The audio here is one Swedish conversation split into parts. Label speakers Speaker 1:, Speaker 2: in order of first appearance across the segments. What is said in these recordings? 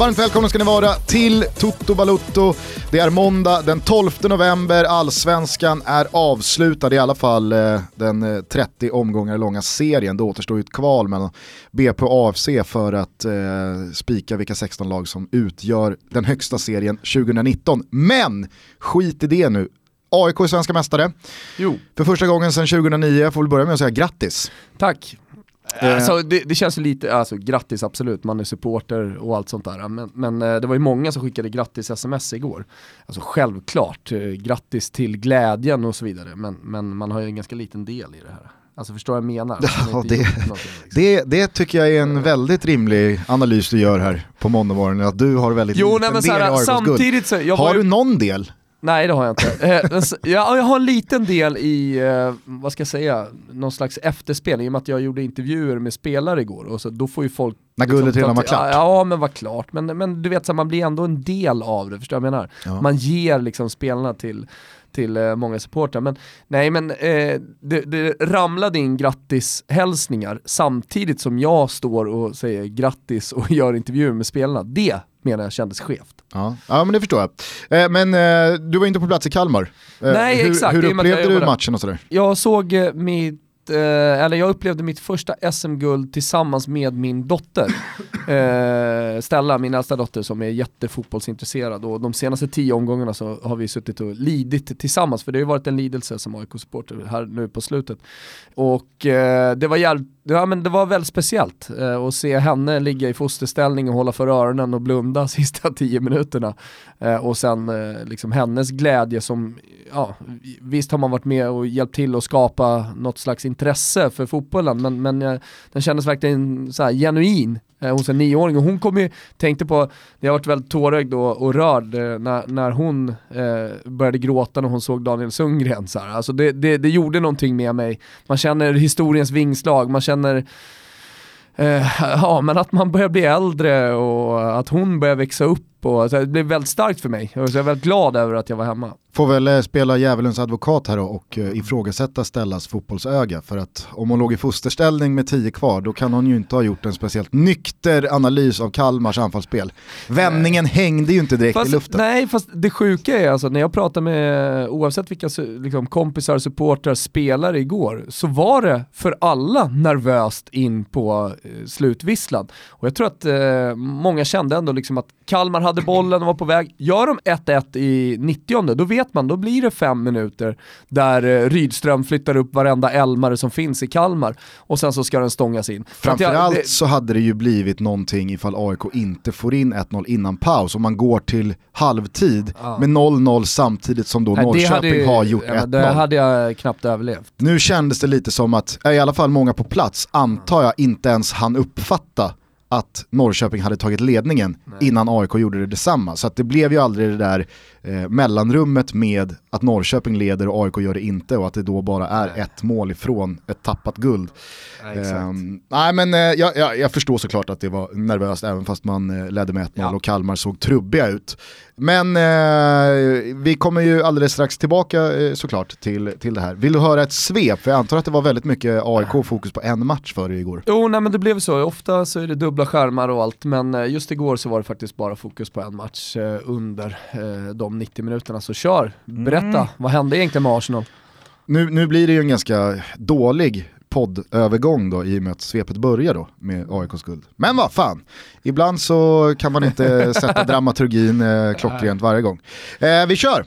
Speaker 1: Varmt välkomna ska ni vara till Toto Balutto. Det är måndag den 12 november, allsvenskan är avslutad, i alla fall eh, den 30 eh, omgångar långa serien. Det återstår ju ett kval mellan BP och AFC för att eh, spika vilka 16 lag som utgör den högsta serien 2019. Men skit i det nu, AIK är svenska mästare.
Speaker 2: Jo.
Speaker 1: För första gången sedan 2009, får vi börja med att säga grattis.
Speaker 2: Tack. Eh. Alltså, det, det, känns lite, alltså grattis absolut, man är supporter och allt sånt där. Men, men eh, det var ju många som skickade grattis-sms igår. Alltså självklart, eh, grattis till glädjen och så vidare. Men, men man har ju en ganska liten del i det här. Alltså förstår jag menar?
Speaker 1: Ja, det, liksom. det, det, tycker jag är en väldigt rimlig analys du gör här på måndagmorgonen, att du har väldigt
Speaker 2: jo, liten nej, del här, i samtidigt så,
Speaker 1: Har ju... du någon del?
Speaker 2: Nej det har jag inte. Eh, jag, har en liten del i, eh, vad ska jag säga, någon slags efterspel i och med att jag gjorde intervjuer med spelare igår och så då får ju folk
Speaker 1: När guldet liksom redan var klart?
Speaker 2: Ja, ja, men var klart. Men, men du vet, så man blir ändå en del av det, förstår du vad jag menar? Ja. Man ger liksom spelarna till till eh, många supportrar. Men nej men eh, det, det ramlade in grattishälsningar samtidigt som jag står och säger grattis och gör intervjuer med spelarna. Det menar jag kändes skevt.
Speaker 1: Ja, ja men det förstår jag. Eh, men eh, du var inte på plats i Kalmar.
Speaker 2: Eh, Nej
Speaker 1: hur,
Speaker 2: exakt.
Speaker 1: Hur upplevde du matchen och sådär?
Speaker 2: Jag såg eh, mitt eh, eller jag upplevde mitt första SM-guld tillsammans med min dotter. Eh, Stella, min äldsta dotter som är jättefotbollsintresserad och de senaste tio omgångarna så har vi suttit och lidit tillsammans för det har ju varit en lidelse som AIK-supporter här nu på slutet. Och eh, det var jävligt Ja, men det var väldigt speciellt eh, att se henne ligga i fosterställning och hålla för öronen och blunda sista tio minuterna. Eh, och sen eh, liksom hennes glädje som, ja, visst har man varit med och hjälpt till att skapa något slags intresse för fotbollen, men, men eh, den kändes verkligen så här, genuin eh, hos en nioåring. Och hon kom ju, tänkte på, jag varit väldigt tårögd och, och rörd eh, när, när hon eh, började gråta när hon såg Daniel Sundgren. Så här. Alltså det, det, det gjorde någonting med mig. Man känner historiens vingslag, man känner eh, ja, men att man börjar bli äldre och att hon börjar växa upp och, alltså, det blev väldigt starkt för mig. Jag är väldigt glad över att jag var hemma.
Speaker 1: Får väl eh, spela djävulens advokat här och uh, ifrågasätta Stellas fotbollsöga. För att om hon låg i fosterställning med tio kvar då kan hon ju inte ha gjort en speciellt nykter analys av Kalmars anfallsspel. Vändningen nej. hängde ju inte direkt
Speaker 2: fast,
Speaker 1: i luften.
Speaker 2: Nej, fast det sjuka är alltså när jag pratar med, oavsett vilka liksom, kompisar, supportrar, spelare igår, så var det för alla nervöst in på uh, slutvisslan. Och jag tror att uh, många kände ändå liksom att Kalmar hade bollen och var på väg. Gör de 1-1 i 90 då vet man, då blir det fem minuter där eh, Rydström flyttar upp varenda Elmare som finns i Kalmar och sen så ska den stångas in.
Speaker 1: Framförallt det... så hade det ju blivit någonting ifall AIK inte får in 1-0 innan paus. Om man går till halvtid ja. med 0-0 samtidigt som då Nej, Norrköping ju, har gjort ja, 1-0.
Speaker 2: Det hade jag knappt överlevt.
Speaker 1: Nu kändes det lite som att, i alla fall många på plats, antar jag inte ens han uppfatta att Norrköping hade tagit ledningen Nej. innan AIK gjorde det detsamma. Så att det blev ju aldrig det där eh, mellanrummet med att Norrköping leder och AIK gör det inte och att det då bara är ett mål ifrån ett tappat guld. Nej, um, nej men eh, jag, jag, jag, förstår såklart att det var nervöst även fast man eh, ledde med 1-0 ja. och Kalmar såg trubbiga ut. Men eh, vi kommer ju alldeles strax tillbaka eh, såklart till, till det här. Vill du höra ett svep? För jag antar att det var väldigt mycket AIK-fokus på en match för dig igår.
Speaker 2: Jo, nej men det blev så. Ofta så är det dubbla skärmar och allt, men eh, just igår så var det faktiskt bara fokus på en match eh, under eh, de 90 minuterna. Så kör, berätta, mm. vad hände egentligen med Arsenal?
Speaker 1: Nu, nu blir det ju en ganska dålig poddövergång då i och med att svepet börjar då med AIKs guld. Men vad fan, ibland så kan man inte sätta dramaturgin eh, klockrent varje gång. Eh, vi kör!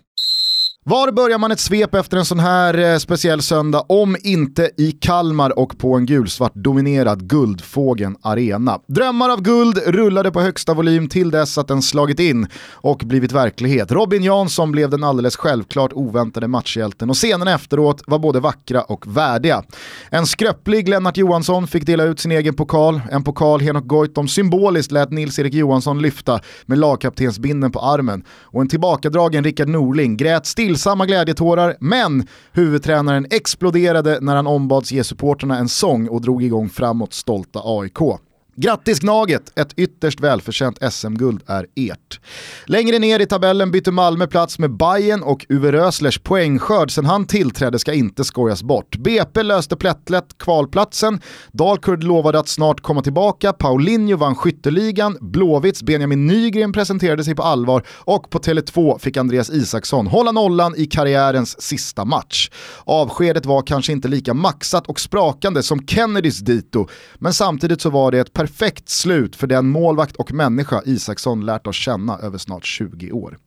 Speaker 1: Var börjar man ett svep efter en sån här eh, speciell söndag om inte i Kalmar och på en gulsvart dominerad Guldfågen Arena. Drömmar av guld rullade på högsta volym till dess att den slagit in och blivit verklighet. Robin Jansson blev den alldeles självklart oväntade matchhjälten och scenerna efteråt var både vackra och värdiga. En skröplig Lennart Johansson fick dela ut sin egen pokal, en pokal Henok Goitom symboliskt lät Nils-Erik Johansson lyfta med lagkaptensbinden på armen och en tillbakadragen Rickard Norling grät still stillsamma glädjetårar, men huvudtränaren exploderade när han ombads ge supporterna en sång och drog igång framåt stolta AIK. Grattis Gnaget, ett ytterst välförtjänt SM-guld är ert. Längre ner i tabellen byter Malmö plats med Bayern och Uwe Röslers poängskörd. Sen han tillträdde ska inte skojas bort. BP löste plättlätt kvalplatsen, Dalkurd lovade att snart komma tillbaka, Paulinho vann skytteligan, Blåvitts Benjamin Nygren presenterade sig på allvar. Och på Tele2 fick Andreas Isaksson hålla nollan i karriärens sista match. Avskedet var kanske inte lika maxat och sprakande som Kennedys dito, men samtidigt så var det ett perfekt slut för den målvakt och människa Isaksson lärt oss känna över snart 20 år.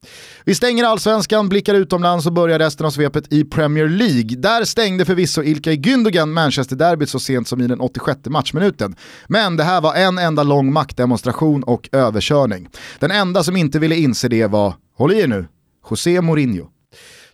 Speaker 1: Vi stänger allsvenskan, blickar utomlands och börjar resten av svepet i Premier League. Där stängde förvisso Ilkay Gündogan Manchester-derbyt så sent som i den 86 matchminuten. Men det här var en enda lång maktdemonstration och överkörning. Den enda som inte ville inse det var, håll i er nu, José Mourinho.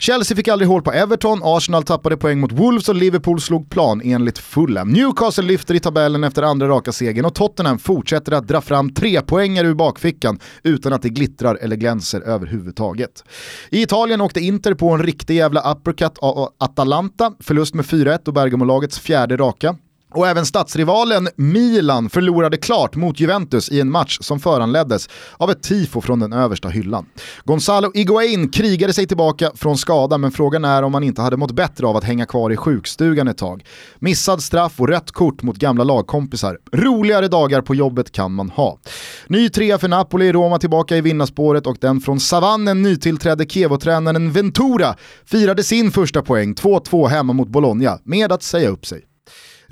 Speaker 1: Chelsea fick aldrig hål på Everton, Arsenal tappade poäng mot Wolves och Liverpool slog plan enligt Fulham. Newcastle lyfter i tabellen efter andra raka segern och Tottenham fortsätter att dra fram tre poängar ur bakfickan utan att det glittrar eller glänser överhuvudtaget. I Italien åkte Inter på en riktig jävla uppercut av Atalanta, förlust med 4-1 och Bergamo-lagets fjärde raka. Och även stadsrivalen Milan förlorade klart mot Juventus i en match som föranleddes av ett tifo från den översta hyllan. Gonzalo Higuain krigade sig tillbaka från skada men frågan är om han inte hade mått bättre av att hänga kvar i sjukstugan ett tag. Missad straff och rött kort mot gamla lagkompisar. Roligare dagar på jobbet kan man ha. Ny trea för Napoli, Roma tillbaka i vinnarspåret och den från savannen nytillträdde Kevo-tränaren Ventura firade sin första poäng, 2-2 hemma mot Bologna, med att säga upp sig.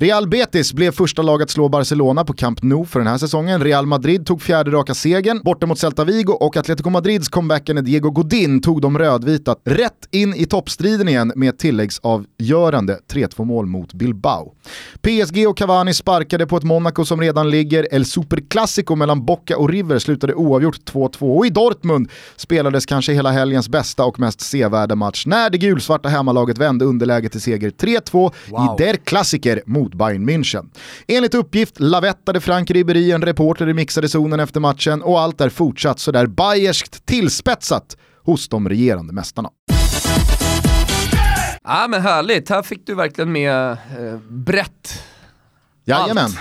Speaker 1: Real Betis blev första lag att slå Barcelona på Camp Nou för den här säsongen. Real Madrid tog fjärde raka segern borta mot Celta Vigo och Atletico Madrids comebackande Diego Godin tog de rödvita rätt in i toppstriden igen med tilläggsavgörande 3-2 mål mot Bilbao. PSG och Cavani sparkade på ett Monaco som redan ligger. El Superclásico mellan Boca och River slutade oavgjort 2-2 och i Dortmund spelades kanske hela helgens bästa och mest sevärda match när det gulsvarta hemmalaget vände underläget till seger 3-2 wow. i Der Klassiker mot mot Bayern München. Enligt uppgift lavettade Frank Ribéry en reporter i mixade zonen efter matchen och allt är fortsatt sådär bayerskt tillspetsat hos de regerande mästarna.
Speaker 2: Ja men härligt, här fick du verkligen med eh, brett
Speaker 1: Jajamän. Allt.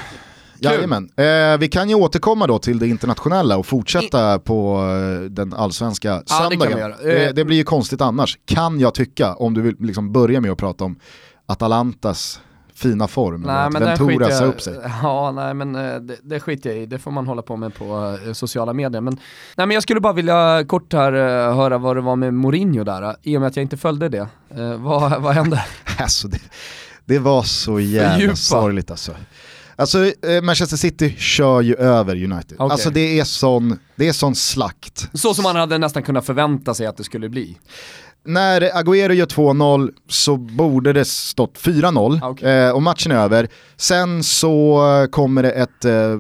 Speaker 1: Jajamän. Eh, vi kan ju återkomma då till det internationella och fortsätta I... på eh, den allsvenska ja, söndagen. Det, det, det, blir ju konstigt annars, kan jag tycka, om du vill liksom börja med att prata om Atalantas fina form. Nej, men Ventura sa upp sig.
Speaker 2: Ja, nej men eh, det, det skiter jag i. Det får man hålla på med på uh, sociala medier. Men, nej, men jag skulle bara vilja kort här uh, höra vad det var med Mourinho där. I och med att jag inte följde det. Vad, vad hände?
Speaker 1: alltså, det, det var så jävla sorgligt alltså. Alltså Manchester City kör ju över United. Okay. Alltså det är, sån, det är sån slakt.
Speaker 2: Så som man hade nästan kunnat förvänta sig att det skulle bli
Speaker 1: när Agüero gör 2-0 så borde det stått 4-0 ah, okay. eh, och matchen är över. Sen så kommer det ett, eh, eh,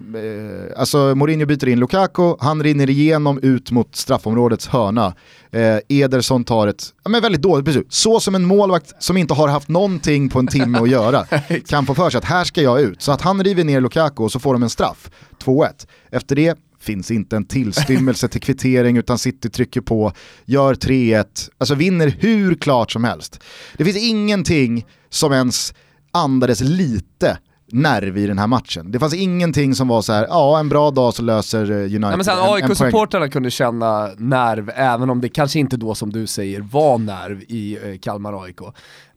Speaker 1: alltså Mourinho byter in Lukaku, han rinner igenom ut mot straffområdets hörna. Eh, Ederson tar ett, ja, men väldigt dåligt beslut. Så som en målvakt som inte har haft någonting på en timme att göra kan få för sig att här ska jag ut. Så att han river ner Lukaku och så får de en straff, 2-1. Efter det finns inte en tillstymmelse till kvittering utan City trycker på, gör 3-1, alltså vinner hur klart som helst. Det finns ingenting som ens andades lite nerv i den här matchen. Det fanns ingenting som var så här, ja en bra dag så löser United Nej, men sen
Speaker 2: AIK-supportrarna kunde känna nerv, även om det kanske inte då som du säger var nerv i eh, Kalmar AIK.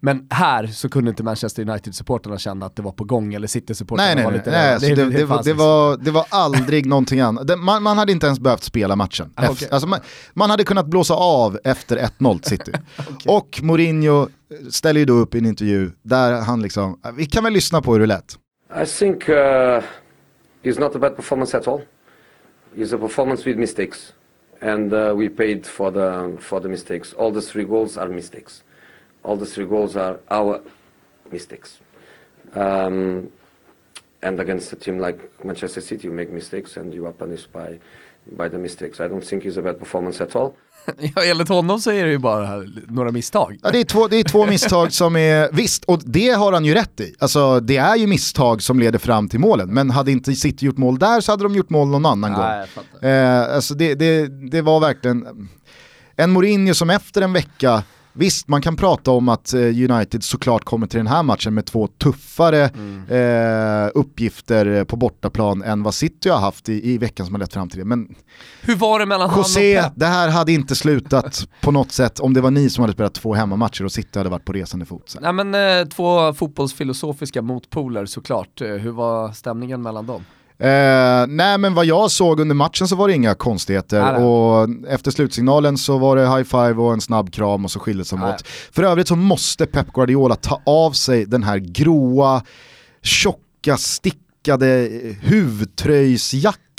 Speaker 2: Men här så kunde inte Manchester United-supporterna känna att det var på gång, eller City-supporterna var lite
Speaker 1: nej, det, det, det, det, var, det, var, det var aldrig någonting annat. Man, man, hade inte ens behövt spela matchen. Ah, okay. alltså man, man, hade kunnat blåsa av efter 1-0 City. okay. Och Mourinho ställer ju då upp i en intervju där han liksom, vi kan väl lyssna på hur det lät.
Speaker 3: I think uh, it's not a bad performance at all. It's a performance with mistakes. And uh, we paid for the, for the mistakes. All the three goals are mistakes. All the three goals are our mistakes. Um, and against a team like Manchester City, you make mistakes and you are punished by, by the mistakes. I don't think it's a bad performance at all.
Speaker 2: Ja, enligt honom så är det ju bara några misstag.
Speaker 1: Ja, det, är två, det är två misstag som är, visst, och det har han ju rätt i. Alltså det är ju misstag som leder fram till målen, men hade inte City gjort mål där så hade de gjort mål någon annan Nej, gång. Eh, alltså det, det, det var verkligen en Mourinho som efter en vecka Visst, man kan prata om att eh, United såklart kommer till den här matchen med två tuffare mm. eh, uppgifter på bortaplan än vad City har haft i, i veckan som har lett fram till det. Men
Speaker 2: Hur var det mellan
Speaker 1: José,
Speaker 2: han och Pep?
Speaker 1: det här hade inte slutat på något sätt om det var ni som hade spelat två hemmamatcher och City hade varit på resande fot. Sen.
Speaker 2: Nej men eh, två fotbollsfilosofiska motpoler såklart. Eh, hur var stämningen mellan dem?
Speaker 1: Eh, nej men vad jag såg under matchen så var det inga konstigheter nej, nej. och efter slutsignalen så var det high five och en snabb kram och så skildes de åt. För övrigt så måste Pep Guardiola ta av sig den här gråa, tjocka, stickade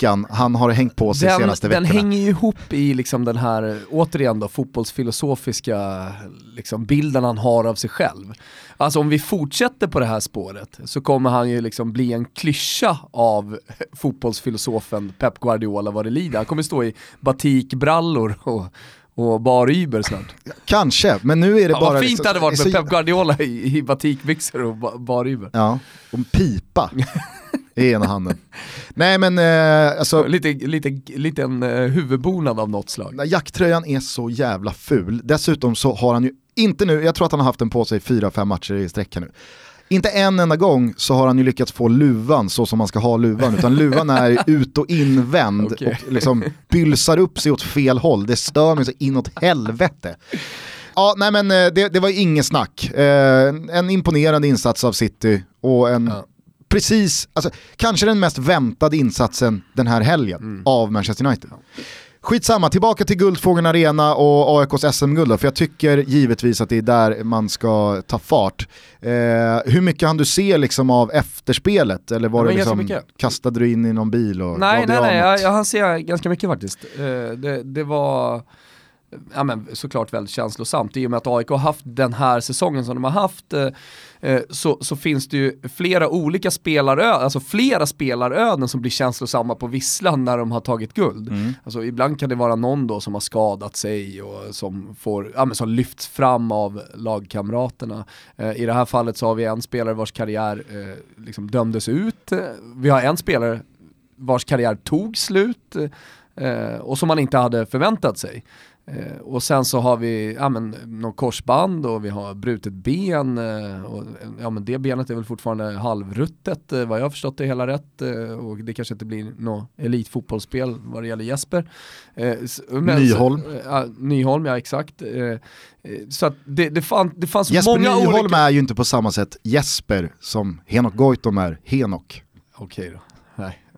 Speaker 1: huvudtröjsjackan han har hängt på sig
Speaker 2: den,
Speaker 1: senaste veckorna.
Speaker 2: Den hänger ju ihop i liksom den här, återigen då, fotbollsfilosofiska liksom bilden han har av sig själv. Alltså om vi fortsätter på det här spåret så kommer han ju liksom bli en klyscha av fotbollsfilosofen Pep Guardiola vad det lider. Han kommer stå i batikbrallor och och bar Uber snart.
Speaker 1: Kanske, men nu är det
Speaker 2: ja,
Speaker 1: bara...
Speaker 2: Vad fint liksom, det hade varit med så... Pep Guardiola i, i batikbyxor och bar Uber.
Speaker 1: Ja, och en pipa i ena handen. Nej men eh, alltså...
Speaker 2: Lite, lite, lite en eh, huvudbonad av något slag.
Speaker 1: Jacktröjan är så jävla ful. Dessutom så har han ju inte nu, jag tror att han har haft den på sig fyra, fem matcher i sträck nu. Inte en enda gång så har han ju lyckats få luvan så som man ska ha luvan, utan luvan är ut och invänd okay. och liksom bylsar upp sig åt fel håll. Det stör mig så inåt helvete. Ja, nej men eh, det, det var inget snack. Eh, en imponerande insats av City och en ja. precis, alltså, kanske den mest väntade insatsen den här helgen mm. av Manchester United. Skitsamma, tillbaka till Guldfågeln Arena och AIKs SM-guld för jag tycker givetvis att det är där man ska ta fart. Eh, hur mycket hann du se liksom av efterspelet? Eller var det liksom, kastade du in i någon bil och
Speaker 2: Nej, nej, nej, jag, jag hann se ganska mycket faktiskt. Eh, det, det var ja, men, såklart väldigt känslosamt. I och med att AIK har haft den här säsongen som de har haft eh, så, så finns det ju flera olika spelaröden, alltså flera spelaröden som blir känslosamma på visslan när de har tagit guld. Mm. Alltså, ibland kan det vara någon då som har skadat sig och som, får, ja, men som lyfts fram av lagkamraterna. Eh, I det här fallet så har vi en spelare vars karriär eh, liksom dömdes ut. Vi har en spelare vars karriär tog slut eh, och som man inte hade förväntat sig. Eh, och sen så har vi ja, men, något korsband och vi har brutet ben. Eh, och, ja, men det benet är väl fortfarande halvruttet eh, vad jag har förstått det hela rätt. Eh, och det kanske inte blir något elitfotbollsspel vad det gäller Jesper.
Speaker 1: Eh, men, Nyholm.
Speaker 2: Så, ja, Nyholm, ja exakt. Eh, så att det, det, fann, det fanns
Speaker 1: Jesper
Speaker 2: många
Speaker 1: Nyholm
Speaker 2: olika...
Speaker 1: är ju inte på samma sätt Jesper som Henok Goitom är Henok.
Speaker 2: Okej då.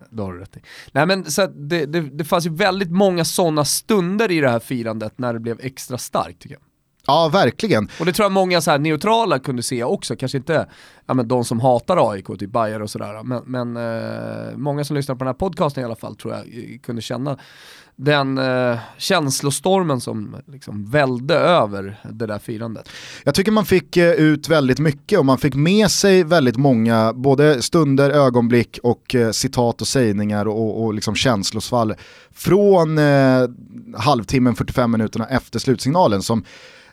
Speaker 2: Det har du rätt i. Nej men så det, det, det fanns ju väldigt många sådana stunder i det här firandet när det blev extra starkt tycker jag.
Speaker 1: Ja, verkligen.
Speaker 2: Och det tror jag många så här neutrala kunde se också, kanske inte ja, men de som hatar AIK, typ Bayer och sådär, men, men eh, många som lyssnar på den här podcasten i alla fall tror jag eh, kunde känna den eh, känslostormen som liksom välde över det där firandet.
Speaker 1: Jag tycker man fick eh, ut väldigt mycket och man fick med sig väldigt många både stunder, ögonblick och eh, citat och sägningar och, och liksom känslosvall från eh, halvtimmen, 45 minuterna efter slutsignalen som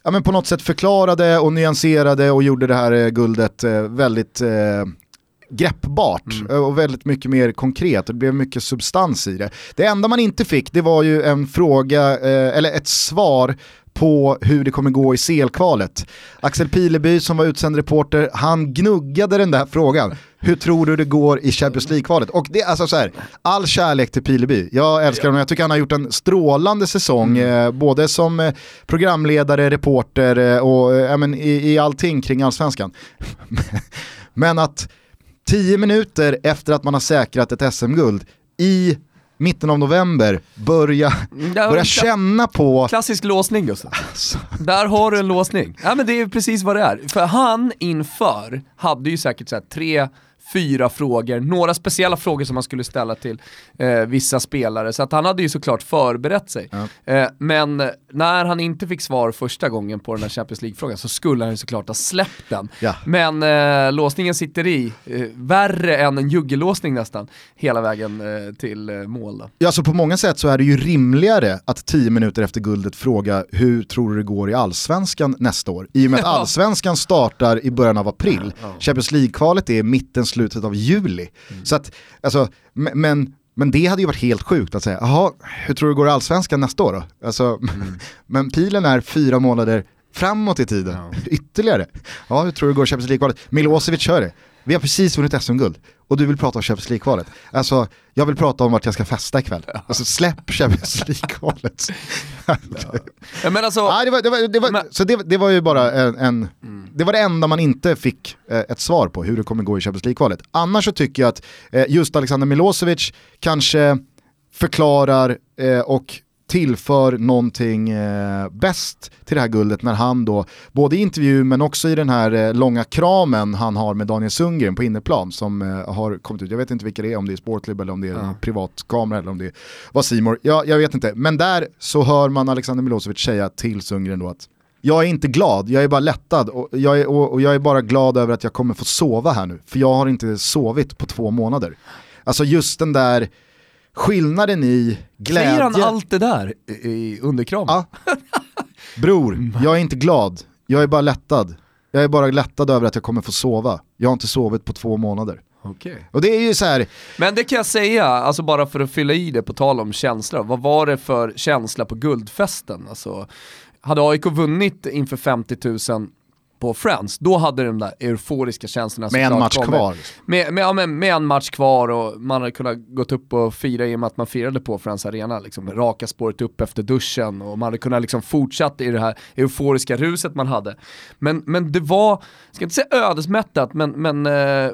Speaker 1: ja, men på något sätt förklarade och nyanserade och gjorde det här eh, guldet eh, väldigt eh, greppbart mm. och väldigt mycket mer konkret och det blev mycket substans i det. Det enda man inte fick det var ju en fråga, eh, eller ett svar på hur det kommer gå i CL-kvalet. Axel Pileby som var utsänd reporter, han gnuggade den där frågan. Hur tror du det går i Champions League-kvalet? Och det är alltså så här, all kärlek till Pileby. Jag älskar honom, jag tycker han har gjort en strålande säsong, mm. eh, både som eh, programledare, reporter eh, och eh, men, i, i allting kring allsvenskan. men att tio minuter efter att man har säkrat ett SM-guld i mitten av november börja, börja känna på...
Speaker 2: Klassisk låsning Gustav. Alltså. Där har du en låsning. Ja men det är precis vad det är. För han inför hade ju säkert så tre fyra frågor, några speciella frågor som han skulle ställa till eh, vissa spelare. Så att han hade ju såklart förberett sig. Ja. Eh, men när han inte fick svar första gången på den här Champions League-frågan så skulle han ju såklart ha släppt den. Ja. Men eh, låsningen sitter i, eh, värre än en juggellåsning nästan, hela vägen eh, till eh, mål. Då.
Speaker 1: Ja, så på många sätt så är det ju rimligare att tio minuter efter guldet fråga hur tror du det går i allsvenskan nästa år? I och med att allsvenskan startar i början av april. Ja. Champions League-kvalet är mitten, slutet av juli. Mm. Så att, alltså, men, men det hade ju varit helt sjukt att säga, jaha, hur tror du går allsvenskan nästa år då? Alltså, mm. men pilen är fyra månader framåt i tiden, ytterligare. Ja, hur tror du går Champions League-kvalet? Milosevic kör det. Vi har precis vunnit SM-guld och du vill prata om Champions League-kvalet. Alltså, jag vill prata om vart jag ska festa ikväll. Alltså släpp Champions League-kvalet.
Speaker 2: Ja, men alltså,
Speaker 1: Ja, det, var, det, var, det, var,
Speaker 2: Men-
Speaker 1: så det, det var ju bara en, en det var det enda man inte fick eh, ett svar på, hur det kommer gå i Champions League-kvalet. Annars så tycker jag att eh, just Alexander Milosevic kanske förklarar eh, och tillför någonting eh, bäst till det här guldet när han då, både i intervju men också i den här eh, långa kramen han har med Daniel Sundgren på inneplan som eh, har kommit ut, jag vet inte vilka det är, om det är Sportklubb eller om det är en privat kamera eller om det var Simor. Ja, jag vet inte, men där så hör man Alexander Milosevic säga till Sundgren då att jag är inte glad, jag är bara lättad och jag är, och, och jag är bara glad över att jag kommer få sova här nu, för jag har inte sovit på två månader. Alltså just den där skillnaden i glädje.
Speaker 2: säger han allt det där i, i underkramen?
Speaker 1: Ja. Bror, jag är inte glad, jag är bara lättad. Jag är bara lättad över att jag kommer få sova. Jag har inte sovit på två månader.
Speaker 2: Okej.
Speaker 1: Och det är ju så här,
Speaker 2: Men det kan jag säga, alltså bara för att fylla i det på tal om känslor. Vad var det för känsla på guldfesten? Alltså, hade AIK vunnit inför 50 000 på Friends, då hade de där euforiska känslorna
Speaker 1: med en match
Speaker 2: kommit.
Speaker 1: kvar.
Speaker 2: Med, med, ja, med, med en match kvar och man hade kunnat gått upp och fira i och med att man firade på Friends Arena. Liksom, raka spåret upp efter duschen och man hade kunnat liksom fortsatt i det här euforiska ruset man hade. Men, men det var, jag ska inte säga ödesmättat, men, men eh,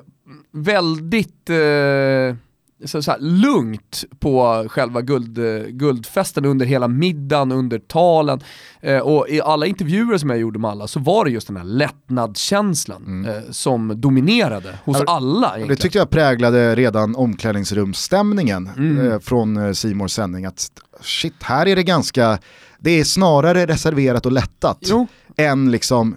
Speaker 2: väldigt eh, så, så här, lugnt på själva guld, eh, guldfesten under hela middagen, under talen. Eh, och i alla intervjuer som jag gjorde med alla så var det just den här lättnadskänslan eh, som dominerade hos
Speaker 1: Ja,
Speaker 2: alla.
Speaker 1: Det
Speaker 2: Egentligen.
Speaker 1: tyckte jag präglade redan omklädningsrumsstämningen
Speaker 2: Mm.
Speaker 1: eh, från eh, Simors sändning. Att shit, här är det ganska, det är snarare reserverat och lättat
Speaker 2: Jo.
Speaker 1: än liksom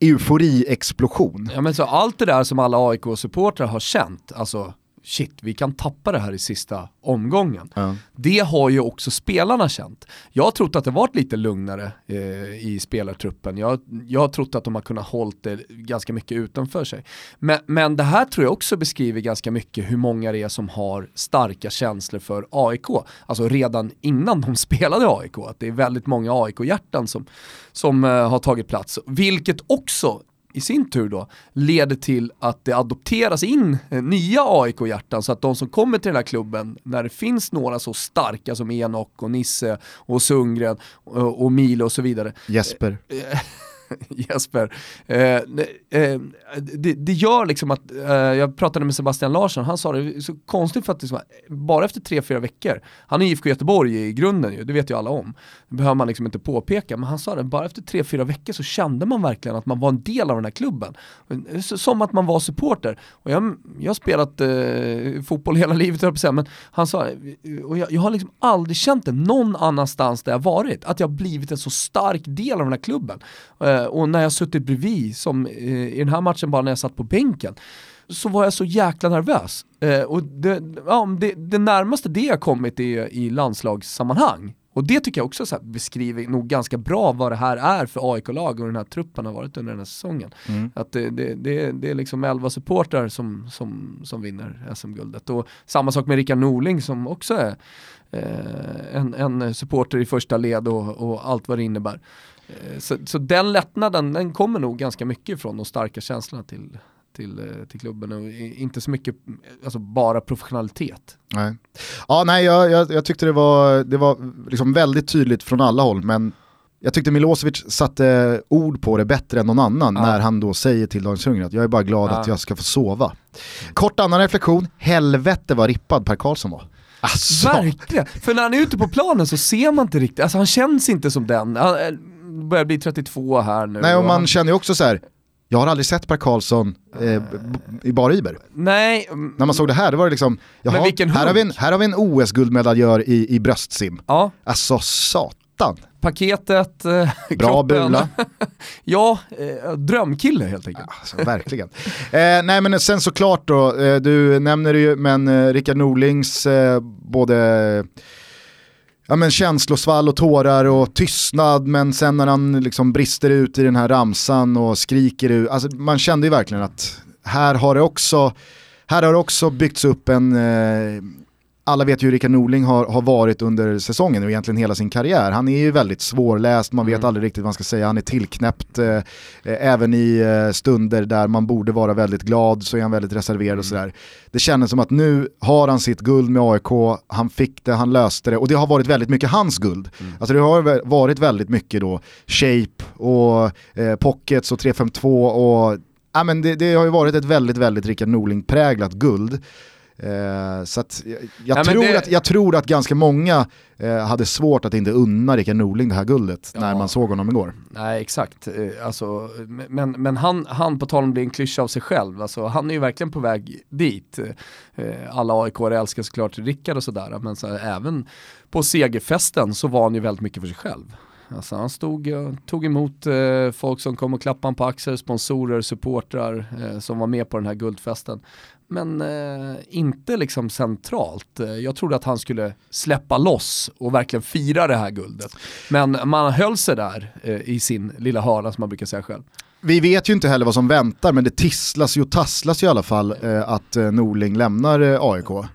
Speaker 1: eufori-explosion.
Speaker 2: Ja men så allt det där som alla AIK-supportrar har känt, alltså shit, vi kan tappa det här i sista omgången.
Speaker 1: Ja.
Speaker 2: Det har ju också spelarna känt. Jag har trott att det varit lite lugnare eh, i spelartruppen. Jag, jag har trott att de har kunnat hålla det ganska mycket utanför sig. Men, men det här tror jag också beskriver ganska mycket hur många det är som har starka känslor för AIK. Alltså redan innan de spelade AIK. Att det är väldigt många AIK-hjärtan som, som eh, har tagit plats. Vilket också i sin tur då leder till att det adopteras in eh, nya AIK-hjärtan så att de som kommer till den här klubben, när det finns några så starka som Enok och Nisse och Sundgren och, och Milo och så vidare,
Speaker 1: Jesper.
Speaker 2: Jesper. Eh, det- eh, det, det gör liksom att, eh, jag pratade med Sebastian Larsson, han sa det så konstigt för att liksom, bara efter tre fyra veckor, han är IFK Göteborg i grunden ju, det vet ju alla om. Det behöver man liksom inte påpeka, men han sa det, bara efter tre fyra veckor så kände man verkligen att man var en del av den här klubben. Som att man var supporter. Och jag, jag har spelat eh, fotboll hela livet, höll jag på att säga, men han sa, och jag, jag har liksom aldrig känt det någon annanstans där jag varit, att jag har blivit en så stark del av den här klubben. Eh, och när jag suttit bredvid, som eh, i den här matchen bara när jag satt på bänken, så var jag så jäkla nervös. Eh, och det, ja, det, det närmaste det jag kommit är i landslagssammanhang. Och det tycker jag också så beskriver nog ganska bra vad det här är för AIK-lag och den här truppen har varit under den här säsongen. Att det, det, det, det är liksom 11 supportrar som, som, som vinner SM-guldet. Och samma sak med Rickard Norling som också är eh, en, en supporter i första led och, och allt vad det innebär. Eh, Så, så den lättnaden, den kommer nog ganska mycket från de starka känslorna till, till, eh, till klubben och inte så mycket, alltså bara professionalitet.
Speaker 1: Nej. Ja, nej, jag, jag, jag tyckte det var, det var liksom väldigt tydligt från alla håll, men jag tyckte Milosevic satte ord på det bättre än någon annan
Speaker 2: Ja.
Speaker 1: när han då säger till Daniel Sundgren att jag är bara glad
Speaker 2: Ja.
Speaker 1: att jag ska få sova. Kort annan reflektion, helvete vad rippad Per Karlsson var. Alltså,
Speaker 2: Verkligen! För när han är ute på planen så ser man inte riktigt, alltså han känns inte som den. Han eh, börjar bli 32 här nu.
Speaker 1: nej och man känner ju också så här. jag har aldrig sett Per Karlsson eh, i bara Iber.
Speaker 2: nej, mm,
Speaker 1: När man såg det här, det var det liksom, jaha, här, har vi en, här har vi en OS-guldmedaljör i, i bröstsim.
Speaker 2: ja,
Speaker 1: Alltså satan.
Speaker 2: paketet, eh,
Speaker 1: Bra bula.
Speaker 2: ja, eh, drömkille helt enkelt.
Speaker 1: Alltså, verkligen. Eh, nej men sen såklart då, eh, du nämner det ju, men eh, Rickard Norlings eh, både ja, men känslosvall och tårar och tystnad, men sen när han liksom brister ut i den här ramsan och skriker ut, alltså man kände ju verkligen att här har det också, här har det också byggts upp en, eh, alla vet ju hur Rickard Norling har, har varit under säsongen och egentligen hela sin karriär. Han är ju väldigt svårläst, man vet mm. aldrig riktigt vad man ska säga, han är tillknäppt. Eh, även i eh, stunder där man borde vara väldigt glad så är han väldigt reserverad mm. och sådär. Det kändes som att nu har han sitt guld med AIK, han fick det, han löste det och det har varit väldigt mycket hans guld. Mm. Alltså det har varit väldigt mycket då shape och eh, pockets och 352 och ja, men det, det har ju varit ett väldigt, väldigt Rickard Norling-präglat guld. Eh, så jag, jag, Nej, tror det... att, jag tror att ganska många eh, hade svårt att inte unna Rickard Norling det här guldet ja. när man såg honom igår.
Speaker 2: Nej exakt, eh, alltså, men, men han, han på tal om att bli en klyscha av sig själv, alltså, han är ju verkligen på väg dit. Eh, alla aik älskar såklart Rickard och sådär, men så, även på segerfesten så var han ju väldigt mycket för sig själv. Alltså han stod och tog emot eh, folk som kom och klappade honom på axeln, sponsorer, supportrar eh, som var med på den här guldfesten men eh, inte liksom centralt. Eh, jag trodde att han skulle släppa loss och verkligen fira det här guldet. Men man höll sig där eh, i sin lilla hörna som man brukar säga själv.
Speaker 1: Vi vet ju inte heller vad som väntar men det tisslas ju och tasslas ju i alla fall eh, att eh, Norling lämnar eh, AIK.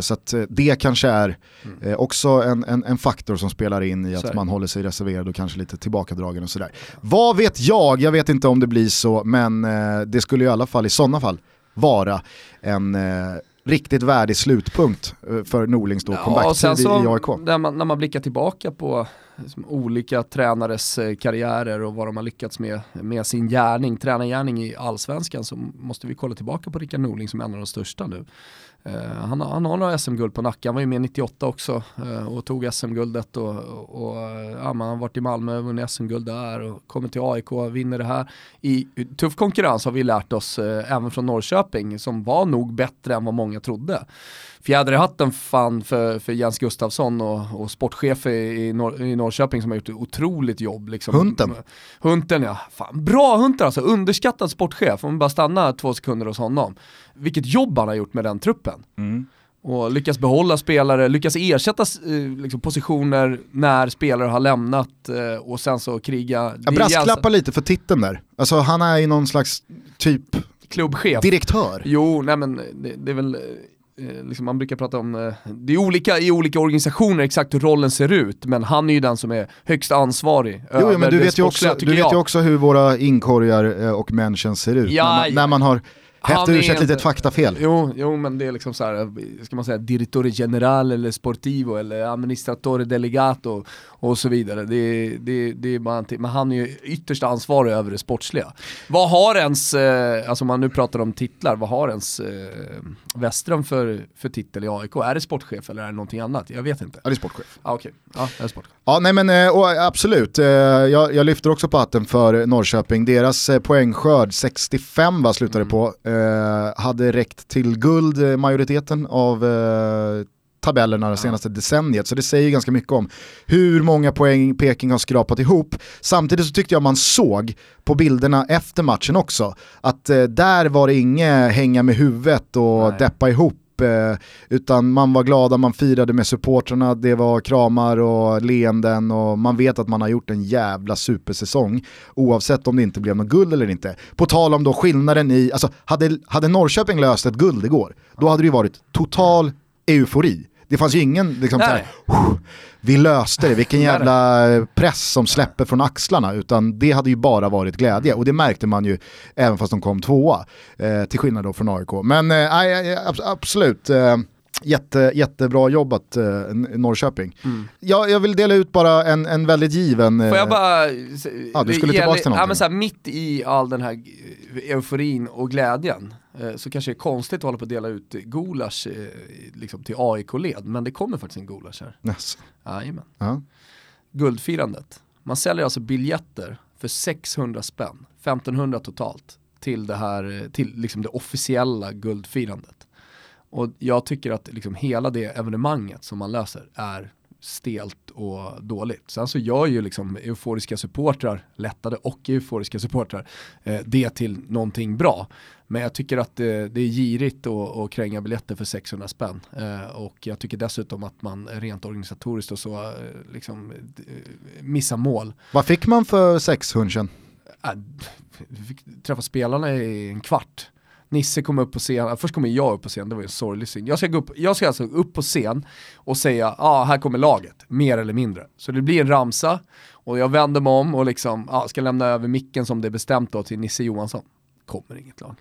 Speaker 1: Så att det kanske är mm. också en, en, en, faktor som spelar in i att man håller sig reserverad och kanske lite tillbakadragen och sådär. Vad vet jag? Jag vet inte om det blir så men det skulle i alla fall i sådana fall vara en eh, riktigt värdig slutpunkt eh, för Norlings då ja, comeback-tid i AIK.
Speaker 2: När man, när man blickar tillbaka på liksom, olika tränares eh, karriärer och vad de har lyckats med, med sin gärning, tränargärning i allsvenskan så måste vi kolla tillbaka på Rickard Norling som är en av de största nu. Uh, han, han, har några SM-guld på nacken, han var ju med 98 också uh, och tog SM-guldet och, och, och ja, man har varit i Malmö och vunnit SM-guld där och kommer till AIK och vinner det här. I tuff konkurrens har vi lärt oss även från Norrköping som var nog bättre än vad många trodde fjäder i hatten fan för, för Jens Gustafsson och, och sportchef i, Nor i Norrköping som har gjort ett otroligt jobb. Liksom.
Speaker 1: Hunten.
Speaker 2: Hunten ja, fan, bra Hunten alltså, underskattad sportchef, om vi bara stannar två sekunder hos honom. Vilket jobb han har gjort med den truppen. Mm. Och lyckas behålla spelare, lyckas ersätta eh, liksom, positioner när spelare har lämnat eh, och sen så kriga.
Speaker 1: Jag brasklappar lite för titeln där. Alltså han är ju någon slags typ
Speaker 2: klubbchef.
Speaker 1: Direktör.
Speaker 2: Jo, nej men det, det är väl Eh, liksom man brukar prata om, det är olika i olika organisationer exakt hur rollen ser ut, men han är ju den som är högst ansvarig.
Speaker 1: Jo, men du vet ju också, du vet ju också hur våra inkorgar och människan ser ut. Ja, när, man, när man har Häfta ur sig ett litet faktafel.
Speaker 2: Jo, jo, men det är liksom så här, ska man säga direttore general eller sportivo eller administratore delegato och så vidare. Det, det, det är bara men han är ju ytterst ansvarig över det sportsliga. Vad har ens, eh, alltså man nu pratar om titlar, vad har ens eh, Westström för, för titel i AIK? Är det sportchef eller är det någonting annat? Jag vet inte.
Speaker 1: Ja, det är sportchef.
Speaker 2: Ah, okay. Ja, det är sportchef.
Speaker 1: Ja, nej men eh, absolut. Eh, jag, jag lyfter också på hatten för Norrköping. Deras poängskörd, 65 va, slutade mm. på, hade räckt till guld majoriteten av tabellerna det senaste decenniet. Så det säger ganska mycket om hur många poäng Peking har skrapat ihop. Samtidigt så tyckte jag man såg på bilderna efter matchen också att eh, där var det inget hänga med huvudet och Nej. deppa ihop eh, utan man var glada, man firade med supportrarna, det var kramar och leenden och man vet att man har gjort en jävla supersäsong oavsett om det inte blev något guld eller inte. På tal om då skillnaden i, alltså hade, hade Norrköping löst ett guld igår, då hade det ju varit total eufori. Det fanns ju ingen, liksom, såhär, vi löste det, vilken jävla press som släpper från axlarna, utan det hade ju bara varit glädje. Och det märkte man ju även fast de kom tvåa, eh, till skillnad då från AIK. Men eh, absolut, eh, Jätte, jättebra jobbat eh, Norrköping. Mm. Jag, jag vill dela ut bara en, en väldigt given...
Speaker 2: Får jag eh, bara...
Speaker 1: Ja, du skulle tillbaka till någonting.
Speaker 2: Ja, men så här, mitt i all den här euforin och glädjen eh, så kanske det är konstigt att hålla på att dela ut gulasch eh, liksom till AIK-led, men det kommer faktiskt en gulasch här.
Speaker 1: Yes.
Speaker 2: Jajamän. Uh Guldfirandet. Man säljer alltså biljetter för 600 spänn, 1500 totalt, till det här, eh, till liksom det officiella guldfirandet. Och jag tycker att liksom hela det evenemanget som man löser är stelt och dåligt. Sen så gör ju liksom euforiska supportrar, lättade och euforiska supportrar, eh, det till någonting bra. Men jag tycker att det, det är girigt att, kränga biljetter för 600 spänn. Eh, och jag tycker dessutom att man rent organisatoriskt och så eh, liksom eh, missar mål.
Speaker 1: Vad fick man för 600?
Speaker 2: Äh, fick träffa spelarna i en kvart Nisse kom upp på scen, äh, först kommer jag upp på scen, det var ju en sorglig syn. Jag ska, gå upp, jag ska alltså upp på scen och säga, ja ah, här kommer laget, mer eller mindre. Så det blir en ramsa och jag vänder mig om och liksom, ah, ska lämna över micken som det är bestämt då till Nisse Johansson. Kommer inget lag.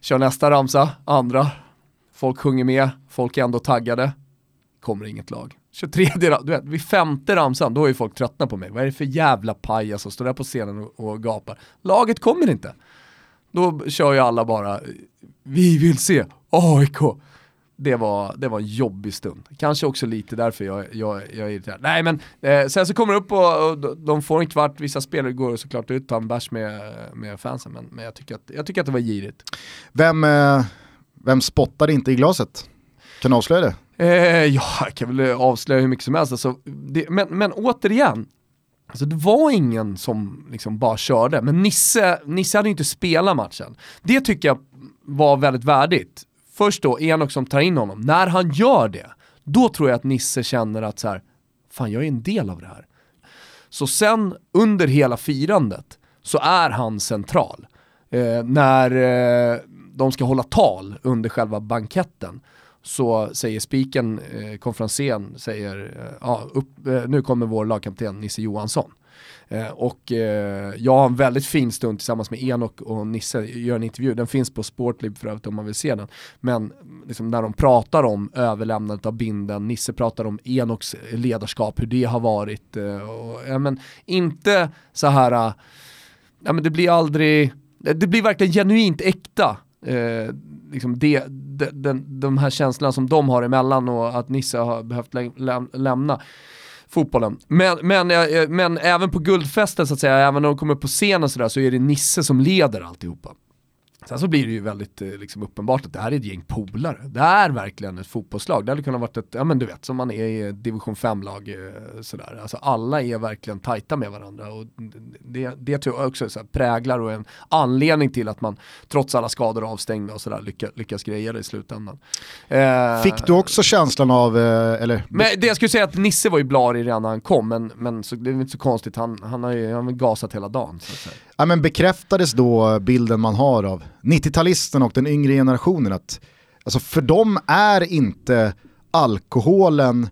Speaker 2: Kör nästa ramsa, andra, folk sjunger med, folk är ändå taggade, kommer inget lag. 23, du vet, vid femte ramsan, då är folk tröttna på mig. Vad är det för jävla pajas som står där på scenen och, och gapar? Laget kommer inte. Då kör ju alla bara, vi vill se AIK. Det var, det var en jobbig stund. Kanske också lite därför jag, jag, jag är irriterad. Nej men, eh, sen så kommer det upp och, och, de får en kvart, vissa spelare går såklart ut och tar en bärs med, med fansen. Men, men jag, tycker att, jag tycker att det var girigt.
Speaker 1: Vem, eh, vem spottade inte i glaset? Kan du avslöja det?
Speaker 2: Eh, ja, jag kan väl avslöja hur mycket som helst. Alltså, det, men, men återigen, Alltså det var ingen som liksom bara körde, men Nisse, Nisse hade inte spelat matchen. Det tycker jag var väldigt värdigt. Först då Enok som tar in honom, när han gör det, då tror jag att Nisse känner att så här, fan jag är en del av det här. Så sen under hela firandet så är han central. Eh, när eh, de ska hålla tal under själva banketten så säger spiken, eh, konferensen, säger eh, ja, upp, eh, nu kommer vår lagkapten Nisse Johansson. Eh, och eh, jag har en väldigt fin stund tillsammans med Enok och Nisse, gör en intervju, den finns på Sportlib för övrigt om man vill se den. Men liksom, när de pratar om överlämnandet av binden, Nisse pratar om Enoks ledarskap, hur det har varit. Eh, och, ja, men inte så här, eh, ja, men det blir aldrig, det blir verkligen genuint äkta. Eh, liksom det, de, de, de här känslorna som de har emellan och att Nisse har behövt läm läm lämna fotbollen. Men, men, eh, eh, men även på guldfesten så att säga, även när de kommer upp på scenen så, där, så är det Nisse som leder alltihopa. Sen så blir det ju väldigt eh, liksom, uppenbart att det här är ett gäng polare. Det är verkligen ett fotbollslag. Det hade kunnat varit ett, ja men du vet, som man är i division 5-lag eh, sådär. Alltså alla är verkligen tajta med varandra och det, det tror jag också så här, präglar och är en anledning till att man trots alla skador och avstängda och sådär lyckas, lyckas greja det i slutändan.
Speaker 1: Eh, Fick du också känslan av, eh, eller?
Speaker 2: Men det jag skulle säga att Nisse var ju blarig redan när han kom, men, men så, det är inte så konstigt, han, han har ju han har gasat hela dagen. Så.
Speaker 1: Ja, men bekräftades då bilden man har av 90-talisten och den yngre generationen att alltså för dem är inte alkoholen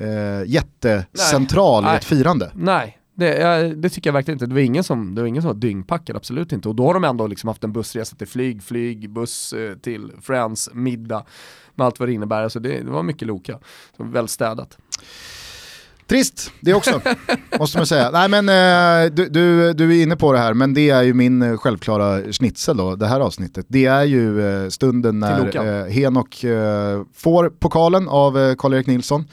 Speaker 1: eh, jättecentral Nej. i ett firande.
Speaker 2: Nej, det, det, tycker jag verkligen inte. Det var ingen som, det var, ingen som var dyngpackad, absolut inte. Och då har de ändå liksom haft en bussresa till flyg, flyg, buss eh, till Friends, middag med allt vad det innebär. Alltså det, det var mycket Loka. Så väldigt städat.
Speaker 1: Trist, det också, måste man säga. Nej men eh, du, du, du, är inne på det här, men det är ju min eh, självklara schnitzel då, det här avsnittet. Det är ju eh, stunden när Henok får pokalen av Karl-Erik Nilsson.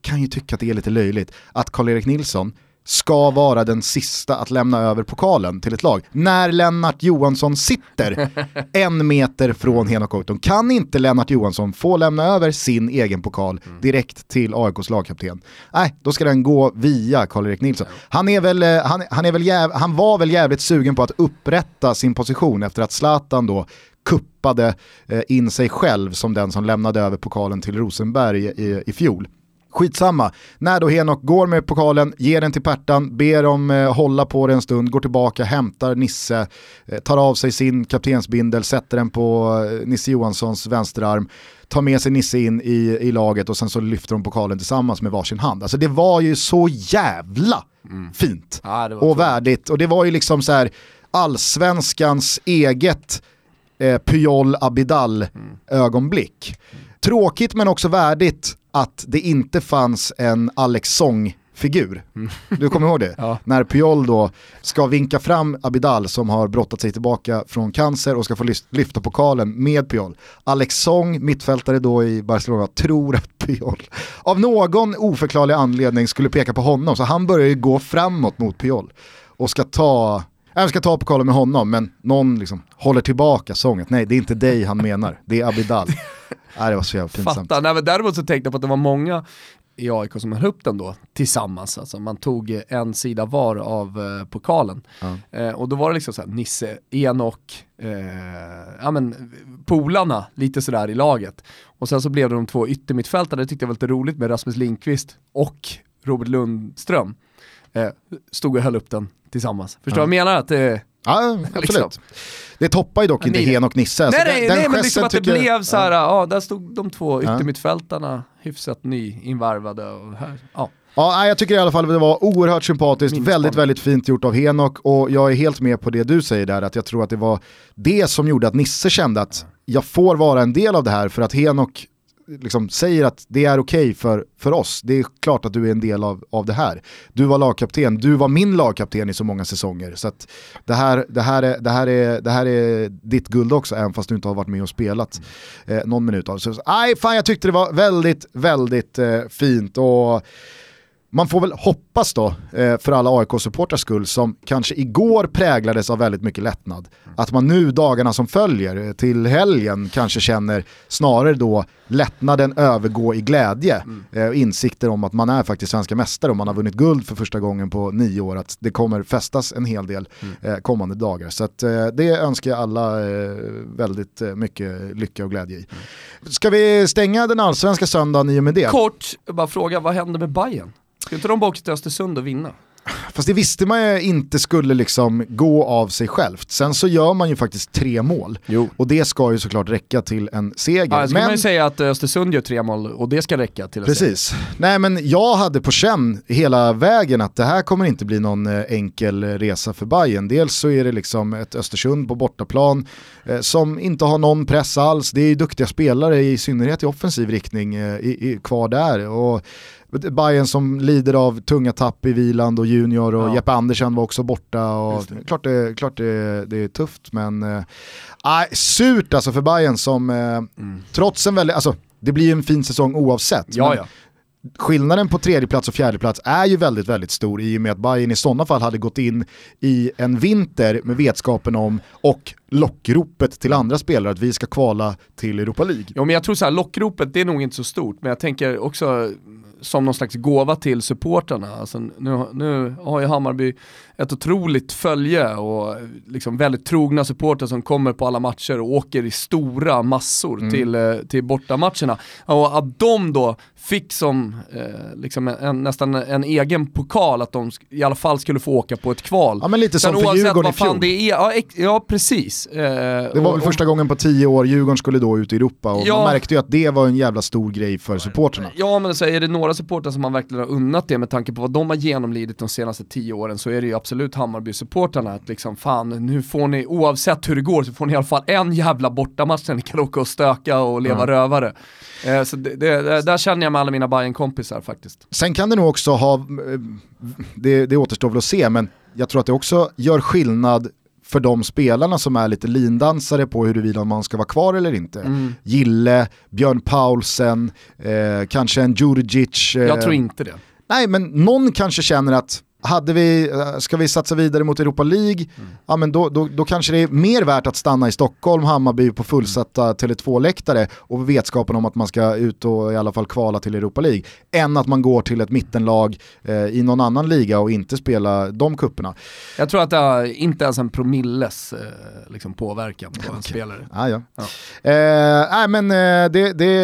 Speaker 1: Kan ju tycka att det är lite löjligt att Karl-Erik Nilsson ska vara den sista att lämna över pokalen till ett lag. När Lennart Johansson sitter en meter från Henok kan inte Lennart Johansson få lämna över sin egen pokal mm. direkt till AIKs lagkapten. Nej, då ska den gå via Karl-Erik Nilsson. Han, är väl, eh, han, han, är väl jäv, han var väl jävligt sugen på att upprätta sin position efter att Zlatan då kuppade eh, in sig själv som den som lämnade över pokalen till Rosenberg i, i fjol. Skitsamma. När då Henok går med pokalen, ger den till Pertan, ber dem eh, hålla på den en stund, går tillbaka, hämtar Nisse, eh, tar av sig sin kaptensbindel, sätter den på eh, Nisse Johanssons vänsterarm, tar med sig Nisse in i, i laget och sen så lyfter de pokalen tillsammans med varsin hand. Alltså det var ju så jävla mm. fint ja, och värdigt och det var ju liksom så här allsvenskans eget eh, Pyol Abidal mm. Tråkigt men också värdigt att det inte fanns en Alex Song figur. Mm. Du kommer ihåg det? ja. När Puyol då ska vinka fram Abidal som har brottat sig tillbaka från cancer och ska få lyfta pokalen med Puyol. Alex Song, mittfältare då i Barcelona, tror att Puyol av någon oförklarlig anledning skulle peka på honom. Så han börjar ju gå framåt mot Puyol och ska ta jag ska ta pokalen med honom, men någon liksom håller tillbaka sången. Nej, det är inte dig han menar, det är Abidal. Nej, det var så jävla pinsamt.
Speaker 2: Fatta. Nej, men däremot så tänkte jag på att det var många i AIK som höll upp den då tillsammans. Alltså man tog en sida var av eh, pokalen. Ja. Eh, och då var det liksom såhär Nisse, Enok, eh, ja men polarna lite sådär i laget. Och sen så blev det de två yttermittfältarna, det tyckte jag var lite roligt med Rasmus Lindqvist och Robert Lundström. Eh, stod och höll upp den tillsammans. Förstår du ja. vad jag menar? Att, eh,
Speaker 1: Ja, absolut.
Speaker 2: Liksom.
Speaker 1: Det toppar ju dock inte
Speaker 2: Nej.
Speaker 1: Hen och Nisse. Alltså,
Speaker 2: nej,
Speaker 1: den-
Speaker 2: nej,
Speaker 1: den
Speaker 2: nej men liksom att det
Speaker 1: tycker
Speaker 2: blev så här,
Speaker 1: Ja.
Speaker 2: ja. där stod de två
Speaker 1: Ja.
Speaker 2: yttermittfältarna hyfsat nyinvarvade och här, ja.
Speaker 1: Ja, jag tycker i alla fall att det var oerhört sympatiskt,
Speaker 2: Minnesbarn.
Speaker 1: väldigt, väldigt fint gjort av Henok och jag är helt med på det du säger där, att jag tror att det var det som gjorde att Nisse kände att jag får vara en del av det här för att Henok liksom säger att det är okej för, för oss. Det är klart att du är en del av, av det här. Du var lagkapten, du var min lagkapten i så många säsonger. Så att det, här, det, här är, det, här är, det här är ditt guld också, även fast du inte har varit med och spelat eh, någon minut av. Så, aj, fan, jag tyckte det var väldigt, väldigt eh, fint. Och man får väl hoppas då, eh, för alla AIK-supportrars skull, som kanske igår präglades av väldigt mycket lättnad, att man nu dagarna som följer eh, till helgen kanske känner snarare då lättnaden övergå i glädje. Eh, insikter om att man är faktiskt svenska mästare och man har vunnit guld för första gången på nio år, att det kommer festas en hel del eh, kommande dagar. Så det önskar jag alla väldigt mycket lycka och glädje i. Ska vi stänga den allsvenska söndagen i och med det?
Speaker 2: Kort, bara fråga, vad händer med Bayern? Ska inte de bara åka till Östersund och vinna?
Speaker 1: Fast det visste man ju inte skulle liksom gå av sig självt. Sen så gör man ju faktiskt tre mål.
Speaker 2: Jo.
Speaker 1: Och det ska ju såklart räcka till en seger.
Speaker 2: Ja, kan man ju säga att Östersund gör tre mål och det ska räcka till säga.
Speaker 1: Precis. Nej men jag hade på känn hela vägen att det här kommer inte bli någon eh, enkel resa för Bayern. Dels så är det liksom ett Östersund på bortaplan eh, som inte har någon press alls. Det är ju duktiga spelare i synnerhet i offensiv riktning eh, i, i, kvar där. Och Bayern som lider av tunga tapp i Viland och Junior och
Speaker 2: Ja.
Speaker 1: Jeppe Andersen var också borta. Och
Speaker 2: det.
Speaker 1: klart det, klart det, det är tufft men nej, surt alltså för Bayern som eh, trots en väldigt, alltså det blir ju en fin säsong oavsett.
Speaker 2: Ja, ja.
Speaker 1: skillnaden på tredje plats och fjärde plats är ju väldigt, väldigt stor i och med att Bayern i sådana fall hade gått in i en vinter med vetskapen om och lockropet till andra spelare att vi ska kvala till Europa League.
Speaker 2: Ja, men jag tror så här, lockropet det är nog inte så stort, men jag tänker också som någon slags gåva till supportrarna. Alltså, nu, nu har ju Hammarby ett otroligt följe och liksom väldigt trogna supportrar som kommer på alla matcher och åker i stora massor till, eh, till bortamatcherna. Och att de då fick som eh, liksom en, nästan en egen pokal att de i alla fall skulle få åka på ett kval.
Speaker 1: Ja men lite som
Speaker 2: Sen
Speaker 1: för
Speaker 2: oavsett
Speaker 1: Djurgården i
Speaker 2: vad fan
Speaker 1: fjol.
Speaker 2: det är, ja, ja precis. Eh,
Speaker 1: Det var väl första gången på tio år Djurgården skulle då ut i Europa och
Speaker 2: Ja.
Speaker 1: man märkte ju att det var en jävla stor grej för supporterna.
Speaker 2: Ja men så är det några supportrar som man verkligen har unnat det med tanke på vad de har genomlidit de senaste tio åren så är det ju absolut Hammarby-supportrarna att liksom fan nu får ni, oavsett hur det går så får ni i alla fall en jävla bortamatch när ni kan åka och stöka och leva
Speaker 1: Ja.
Speaker 2: rövare. Eh, så det, det, där känner jag med alla mina bayern kompisar faktiskt.
Speaker 1: Sen kan det nog också ha, eh, det, det återstår väl att se, men jag tror att det också gör skillnad för de spelarna som är lite lindansare på huruvida man ska vara kvar eller inte.
Speaker 2: Mm.
Speaker 1: Gille, Björn Paulsen, eh, kanske en Djurdjic. Eh,
Speaker 2: Jag tror inte det.
Speaker 1: Nej men någon kanske känner att hade vi, eh, ska vi satsa vidare mot Europa League, ja men då, då, då kanske det är mer värt att stanna i Stockholm, Hammarby på fullsatta Tele2-läktare och vetskapen om att man ska ut och i alla fall kvala till Europa League, än att man går till ett mittenlag eh, i någon annan liga och inte spela de kupperna.
Speaker 2: Jag tror att det är inte ens en promilles eh, liksom påverkan på en spelare.
Speaker 1: Ah, ja.
Speaker 2: Ja.
Speaker 1: Eh, nej men eh, det, det,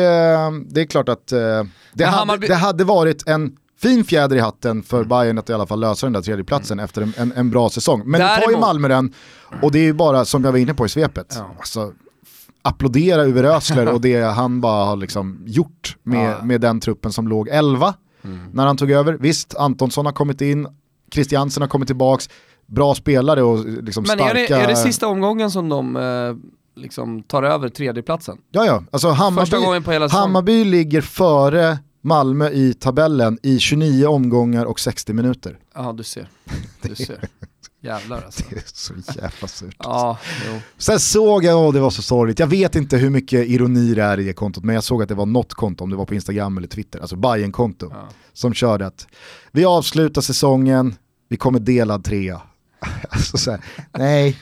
Speaker 1: det är klart att eh, det, hade,
Speaker 2: Hammarby-
Speaker 1: det hade varit en fin fjäder i hatten för Bayern att i alla fall lösa den där tredjeplatsen efter en, en, en bra säsong. Men nu tar ju
Speaker 2: Däremot-
Speaker 1: Malmö den och det är ju bara som jag var inne på i svepet.
Speaker 2: Ja.
Speaker 1: Alltså, applådera Uwe Rösler och det han bara har liksom gjort med,
Speaker 2: Ja.
Speaker 1: med den truppen som låg 11
Speaker 2: Mm.
Speaker 1: när han tog över. Visst, Antonsson har kommit in, Christiansen har kommit tillbaks, bra spelare och liksom
Speaker 2: Men
Speaker 1: starka...
Speaker 2: är det, är det sista omgången som de eh, liksom tar över tredjeplatsen?
Speaker 1: Ja, ja. Alltså Hammarby. Hammarby ligger före Malmö i tabellen i 29 omgångar och 60 minuter.
Speaker 2: Ja du ser. Du ser. Jävlar alltså.
Speaker 1: Det är så jävla surt.
Speaker 2: Ja, jo.
Speaker 1: Sen såg jag, åh det var så sorgligt, jag vet inte hur mycket ironi det är i det kontot, men jag såg att det var något konto, om det var på Instagram eller Twitter, alltså bayern konto
Speaker 2: Ja.
Speaker 1: som körde att vi avslutar säsongen, vi kommer delad trea. Alltså så här, nej,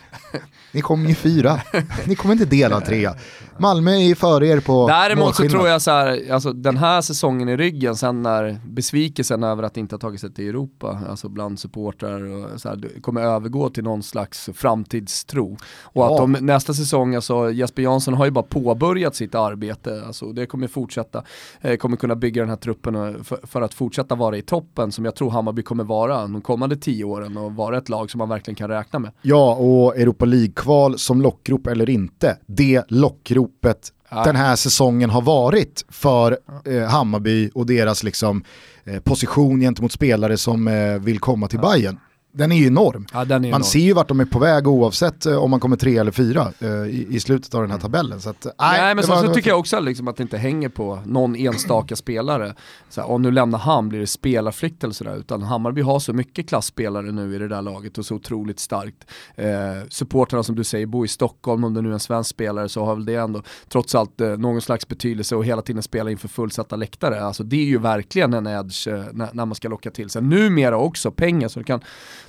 Speaker 1: Ni kommer ju fyra. Ni kommer inte dela trea. Malmö är före er på
Speaker 2: Däremot så tror jag så här, alltså den här säsongen i ryggen, sen när besvikelsen över att inte ha tagit sig till Europa, alltså bland supportrar och så här, kommer övergå till någon slags framtidstro. Och ja. att de, nästa säsong, alltså Jesper Jansson har ju bara påbörjat sitt arbete, alltså det kommer fortsätta, eh, kommer kunna bygga den här truppen för, för, att fortsätta vara i toppen som jag tror Hammarby kommer vara de kommande tio åren och vara ett lag som man verkligen kan räkna med.
Speaker 1: Ja, och Europa League-kval som lockrop eller inte, det lockropet ja. den här säsongen har varit för eh, Hammarby och deras liksom, eh, position gentemot spelare som eh, vill komma till ja. Bayern den är ju enorm.
Speaker 2: Ja, är man
Speaker 1: enorm. ser ju vart de är på väg oavsett eh, om man kommer tre eller fyra eh, i, i, slutet av den här mm. tabellen. Så att,
Speaker 2: nej, men så, var, så tycker jag också liksom att det inte hänger på någon enstaka spelare. Så här, om nu lämnar han blir det spelarflykt eller sådär. Utan Hammarby har så mycket klassspelare nu i det där laget och så otroligt starkt. Eh, supporterna som du säger bor i Stockholm, om det nu är en svensk spelare så har väl det ändå trots allt eh, någon slags betydelse och hela tiden spela inför fullsatta läktare. Alltså det är ju verkligen en edge eh, när, när man ska locka till sig. Numera också pengar så det kan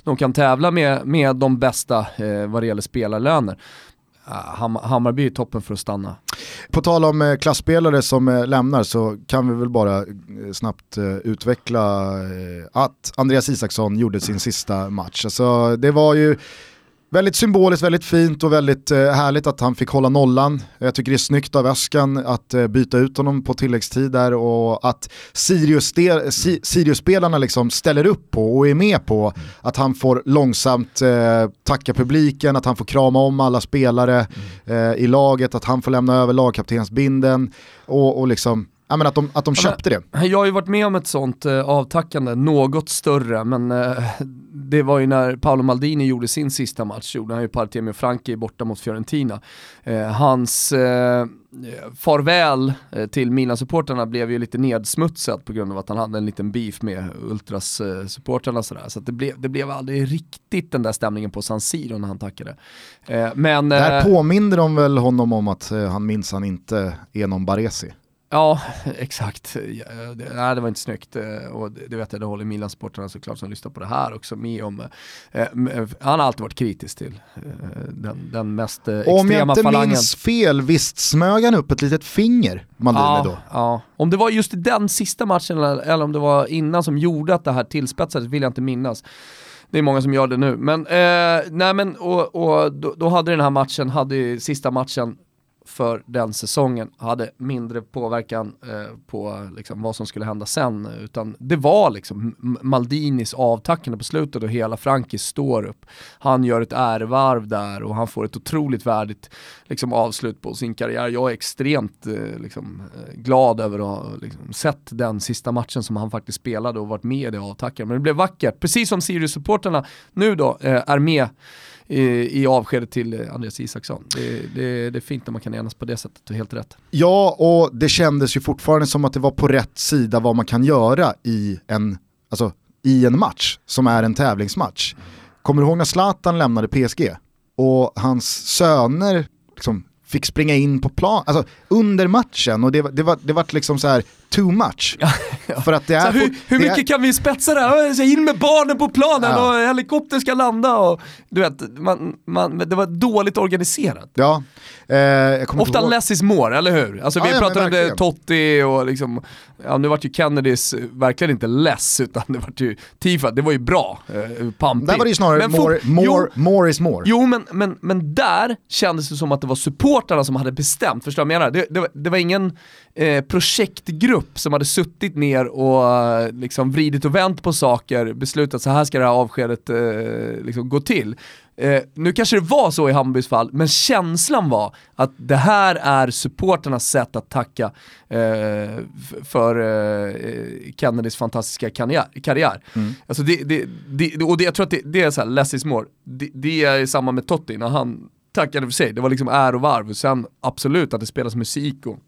Speaker 2: de kan tävla med, med de bästa eh, vad det gäller spelarlöner. Ah, Ham Hammarby är toppen för att stanna.
Speaker 1: På tal om eh, klassspelare som eh, lämnar så kan vi väl bara eh, snabbt eh, utveckla eh, att Andreas Isaksson gjorde sin sista match. Alltså, det var ju Väldigt symboliskt, väldigt fint och väldigt eh, härligt att han fick hålla nollan. Jag tycker det är snyggt av Öskan att eh, byta ut honom på tilläggstid där och att Sirius-spelarna liksom ställer upp på och är med på att han får långsamt eh, tacka publiken, att han får krama om alla spelare mm. i laget, att han får lämna över lagkaptensbinden och, och liksom Ja, men att de, att de köpte det.
Speaker 2: Jag har ju varit med om ett sånt eh, avtackande, något större, men eh, det var ju när Paolo Maldini gjorde sin sista match, gjorde han ju parti med Frankie borta mot Fiorentina. Eh, hans eh, farväl eh, till Milan-supporterna blev ju lite nedsmutsat på grund av att han hade en liten beef med Ultras-supporterna sådär. Så det, blev, det blev aldrig riktigt den där stämningen på San Siro när han tackade.
Speaker 1: Eh, men, Där eh, påminner de väl honom om att han minns han inte är någon Baresi.
Speaker 2: Ja, exakt. det, nej, det var inte snyggt. Eh, och det, det vet jag, det håller Milan-sportarna såklart som lyssnar på det här också med om. Eh, han har alltid varit kritisk till eh, den, den mest eh, extrema falangen. Om jag inte falangen. minns
Speaker 1: fel, visst smög han upp ett litet finger, Maldini ja, då?
Speaker 2: Ja, om det var just den sista matchen eller, eller om det var innan som gjorde att det här tillspetsades vill jag inte minnas. Det är många som gör det nu. Men, eh, nej men och, och då, då, hade den här matchen, hade sista matchen för den säsongen hade mindre påverkan eh, på liksom, vad som skulle hända sen. Utan det var liksom Maldinis avtackande på slutet och hela Frankis står upp. Han gör ett ärevarv där och han får ett otroligt värdigt liksom, avslut på sin karriär. Jag är extremt eh, liksom, eh, glad över att ha liksom, sett den sista matchen som han faktiskt spelade och varit med i det avtackandet. Men det blev vackert, precis som Sirius-supporterna nu då eh, är med i, i avskedet till eh, Andreas Isaksson. Det, det, det, är fint när man kan enas på det sättet, du helt rätt.
Speaker 1: Ja, och det kändes ju fortfarande som att det var på rätt sida vad man kan göra i en, alltså, i en match som är en tävlingsmatch. Kommer du ihåg när Zlatan lämnade PSG och hans söner liksom fick springa in på plan, alltså under matchen och det, det, var, det var liksom så här too much.
Speaker 2: För att det är, hur, hur mycket är... kan vi spetsa det här? In med barnen på planen ja. och helikoptern ska landa och du vet, man, man, det var dåligt organiserat.
Speaker 1: Ja.
Speaker 2: Eh, Ofta less is more, eller hur? Alltså vi ja, pratade om det, Totti och liksom, ja nu vart ju Kennedys verkligen inte less utan det vart ju Tifa, det var ju bra, eh.
Speaker 1: Där var det ju snarare men more, more, jo, more is more.
Speaker 2: Jo men, men, men där kändes det som att det var supportrarna som hade bestämt, förstår du vad jag menar? Det, det, det var ingen eh, projektgrupp som hade suttit ner och eh, liksom vridit och vänt på saker, beslutat så här ska det här avskedet eh, liksom gå till. Eh, nu kanske det var så i Hammarbys fall, men känslan var att det här är supporternas sätt att tacka eh, för eh, Kennedys fantastiska karriär. Mm. Alltså det, det, det, och det, jag tror att det, det är så här, less is more. Det, det är samma med Totti när han tackade för sig, det var liksom är och varv. Sen absolut att det spelas musik och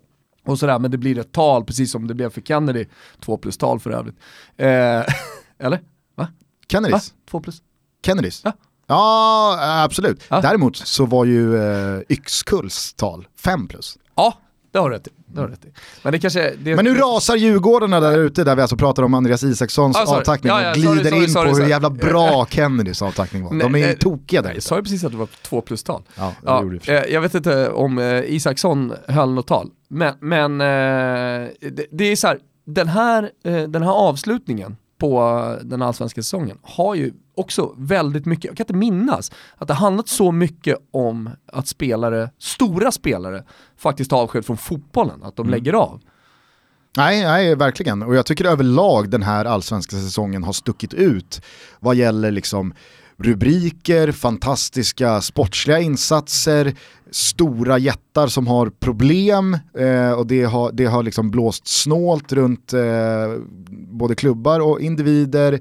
Speaker 2: och sådär, men det blir ett tal precis som det blev för Kennedy, två plus tal för övrigt. Eh, eller? Va?
Speaker 1: Kennedys? Va?
Speaker 2: Två plus?
Speaker 1: Kennedys? Ja. Ja, absolut. Ja. Däremot så var ju eh, Yxkulls tal 5 plus.
Speaker 2: Ja, det har du rätt i. Det har rätt i. Men det kanske... Det,
Speaker 1: Men nu rasar Djurgårdarna där ute där vi alltså pratar om Andreas Isakssons
Speaker 2: Ah, sorry.
Speaker 1: avtackning
Speaker 2: Ja, ja,
Speaker 1: och
Speaker 2: sorry,
Speaker 1: glider
Speaker 2: sorry,
Speaker 1: in på hur jävla bra Kennedys avtackning var. De är ju
Speaker 2: eh,
Speaker 1: tokiga där
Speaker 2: Jag sa ju precis att det var två plus-tal.
Speaker 1: Ja, det
Speaker 2: Ja,
Speaker 1: och sig.
Speaker 2: eh, jag vet inte om eh, Isaksson höll något tal, men, men det, det är så här, den här, den här avslutningen på den allsvenska säsongen har ju också väldigt mycket, jag kan inte minnas att det handlat så mycket om att spelare, stora spelare, faktiskt tar avsked från fotbollen, att de lägger av.
Speaker 1: Nej, nej, verkligen. Och jag tycker överlag den här allsvenska säsongen har stuckit ut vad gäller liksom rubriker, fantastiska sportsliga insatser, stora jättar som har problem eh, och det har, det har liksom blåst snålt runt eh, både klubbar och individer.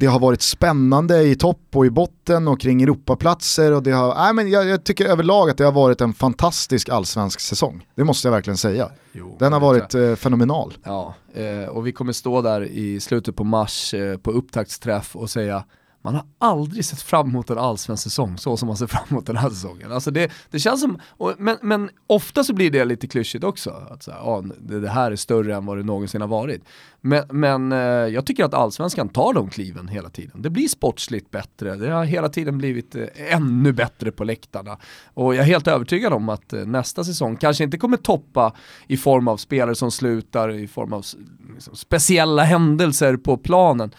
Speaker 1: Det har varit spännande i topp och i botten och kring Europaplatser och det har, nej men jag, jag tycker överlag att det har varit en fantastisk allsvensk säsong. Det måste jag verkligen säga.
Speaker 2: Jo,
Speaker 1: Den har varit eh, fenomenal.
Speaker 2: Ja, eh, och vi kommer stå där i slutet på mars eh, på upptaktsträff och säga man har aldrig sett fram emot en allsvensk säsong så som man ser fram emot den här säsongen. Alltså det, det känns som, och, men, men ofta så blir det lite klyschigt också. Att så här, ja, det, det här är större än vad det någonsin har varit. Men, men eh, jag tycker att allsvenskan tar de kliven hela tiden. Det blir sportsligt bättre, det har hela tiden blivit eh, ännu bättre på läktarna. Och jag är helt övertygad om att eh, nästa säsong kanske inte kommer toppa i form av spelare som slutar, i form av liksom, speciella händelser på planen.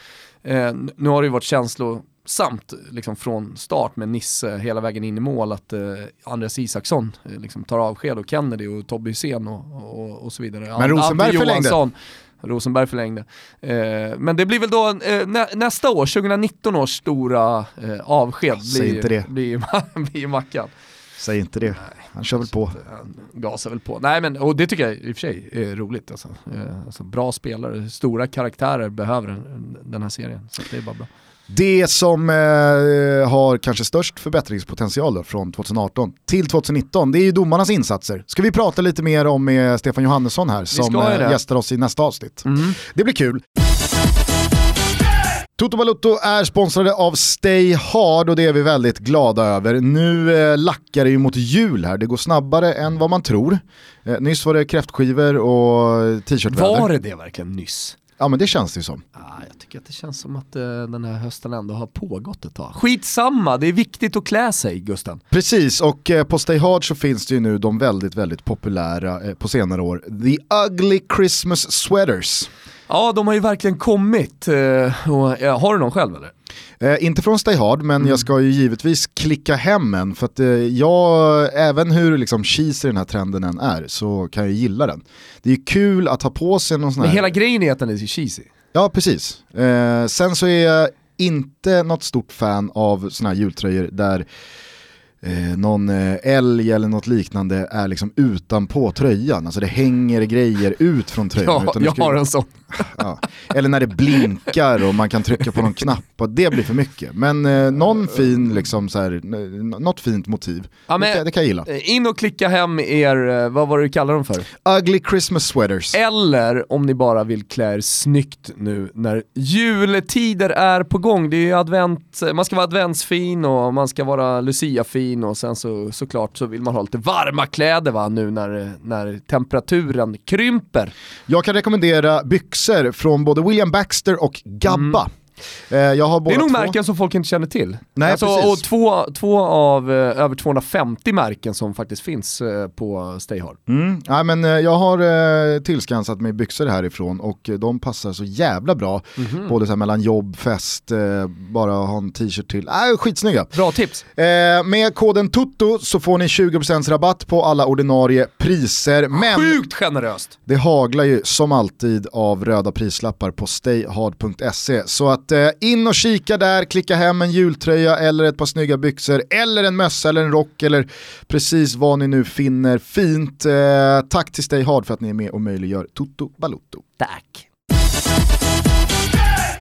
Speaker 2: Eh, nu har det ju varit känslosamt liksom, från start med Nisse hela vägen in i mål att eh, Andreas Isaksson eh, liksom, tar avsked och Kennedy och Tobbe Hysén och, och, och så vidare.
Speaker 1: Men Rosenberg förlängde.
Speaker 2: Rosenberg förlängde. Eh, men det blir väl då eh, nä, nästa år, 2019 års stora eh, avsked blir,
Speaker 1: inte det.
Speaker 2: blir, blir Mackan.
Speaker 1: Säg inte det, han kör väl på.
Speaker 2: Han gasar väl på. Nej men, och det tycker jag i och för sig är roligt. Alltså. Eh, alltså, bra spelare, stora karaktärer behöver den, här serien. Så det är bara bra.
Speaker 1: Det som eh, har kanske störst förbättringspotential då, från 2018 till 2019, det är ju domarnas insatser. Ska vi prata lite mer om med Stefan Johannesson här som eh, gästar oss i nästa avsnitt.
Speaker 2: Mm.
Speaker 1: Det blir kul. Toto Balutto är sponsrade av Stay Hard och det är vi väldigt glada över. Nu eh, lackar det ju mot jul här, det går snabbare än vad man tror. Eh, nyss var det kräftskivor och t-shirtväder.
Speaker 2: Var det det verkligen nyss?
Speaker 1: Ja men det känns det ju som.
Speaker 2: Ah, jag tycker att det känns som att eh, den här hösten ändå har pågått ett tag. Skitsamma, det är viktigt att klä sig Gusten.
Speaker 1: Precis, och eh, på Stay Hard så finns det ju nu de väldigt, väldigt populära eh, på senare år, The Ugly Christmas Sweaters.
Speaker 2: Ja, de har ju verkligen kommit. Eh, och, ja, har du någon själv eller?
Speaker 1: Eh, inte från Stay Hard, men
Speaker 2: Mm.
Speaker 1: jag ska ju givetvis klicka hem en för att eh, jag, även hur liksom cheesy den här trenden än är, så kan jag gilla den. Det är ju kul att ha på sig någon sån
Speaker 2: Men
Speaker 1: här...
Speaker 2: hela grejen är att den är cheesy.
Speaker 1: Ja, precis. Eh, sen så är jag inte något stort fan av såna här jultröjor där eh, någon eh, älg eller något liknande är liksom utanpå tröjan. Alltså det hänger grejer ut från tröjan.
Speaker 2: Ja, jag
Speaker 1: ska-
Speaker 2: har en sån.
Speaker 1: ja. Eller när det blinkar och man kan trycka på någon knapp och det blir för mycket. Men eh, någon fin, liksom så här, något fint motiv,
Speaker 2: Ja, men-
Speaker 1: det, kan, det kan jag gilla.
Speaker 2: Eh, In och klicka hem er, eh, vad var det du kallade dem för?
Speaker 1: Ugly Christmas sweaters.
Speaker 2: Eller om ni bara vill klä er snyggt nu när juletider är på gång. Det är ju advent, man ska vara adventsfin och man ska vara luciafin och sen så såklart så vill man ha lite varma kläder va nu när, när temperaturen krymper.
Speaker 1: Jag kan rekommendera byxor från både William Baxter och Gabba. Eh, jag har
Speaker 2: Mm. Det
Speaker 1: båda
Speaker 2: är nog
Speaker 1: två.
Speaker 2: märken som folk inte känner till.
Speaker 1: Nej,
Speaker 2: alltså,
Speaker 1: precis.
Speaker 2: och två, två av eh, över 250 märken som faktiskt finns eh, på Stay Hard.
Speaker 1: Mm. Nej, men, eh, jag har eh, tillskansat mig byxor härifrån och eh, de passar så jävla bra.
Speaker 2: Mhm.
Speaker 1: Både så här mellan jobb, fest, eh, bara ha en t-shirt till. Äh, skitsnygga.
Speaker 2: Bra tips.
Speaker 1: Eh, med koden TUTTO så får ni 20% rabatt på alla ordinarie priser. Men
Speaker 2: Sjukt generöst!
Speaker 1: det haglar ju som alltid av röda prislappar på stayhard.se. Så att eh, in och kika där, klicka hem en jultröja eller ett par snygga byxor eller en mössa eller en rock eller precis vad ni nu finner fint. Eh, tack till Stay Hard för att ni är med och möjliggör Toto Balutto.
Speaker 2: Tack.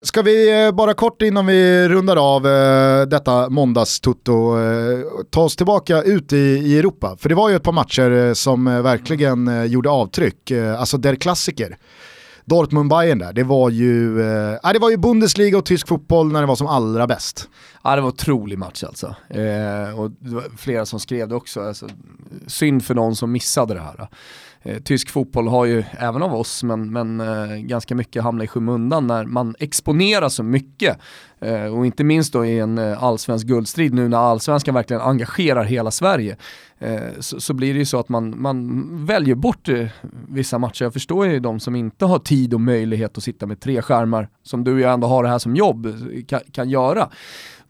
Speaker 1: Ska vi eh, bara kort innan vi rundar av eh, detta måndagstutto eh, ta oss tillbaka ut i, Europa? För det var ju ett par matcher som verkligen gjorde avtryck. Alltså der klassiker. Dortmund-Bayern där, det var ju, eh, det var ju Bundesliga och tysk fotboll när det var som allra bäst.
Speaker 2: Ja det var en otrolig match alltså. Eh, och det var flera som skrev det också. Alltså, synd för någon som missade det här. eh, tysk fotboll har ju, även av oss, men, men eh, ganska mycket hamnat i skymundan när man exponeras så mycket. Eh, och inte minst då i en eh, allsvensk guldstrid nu när allsvenskan verkligen engagerar hela Sverige. Eh, så, så, blir det ju så att man, man väljer bort vissa matcher. Jag förstår ju de som inte har tid och möjlighet att sitta med tre skärmar, som du ju ändå har det här som jobb, kan, kan göra.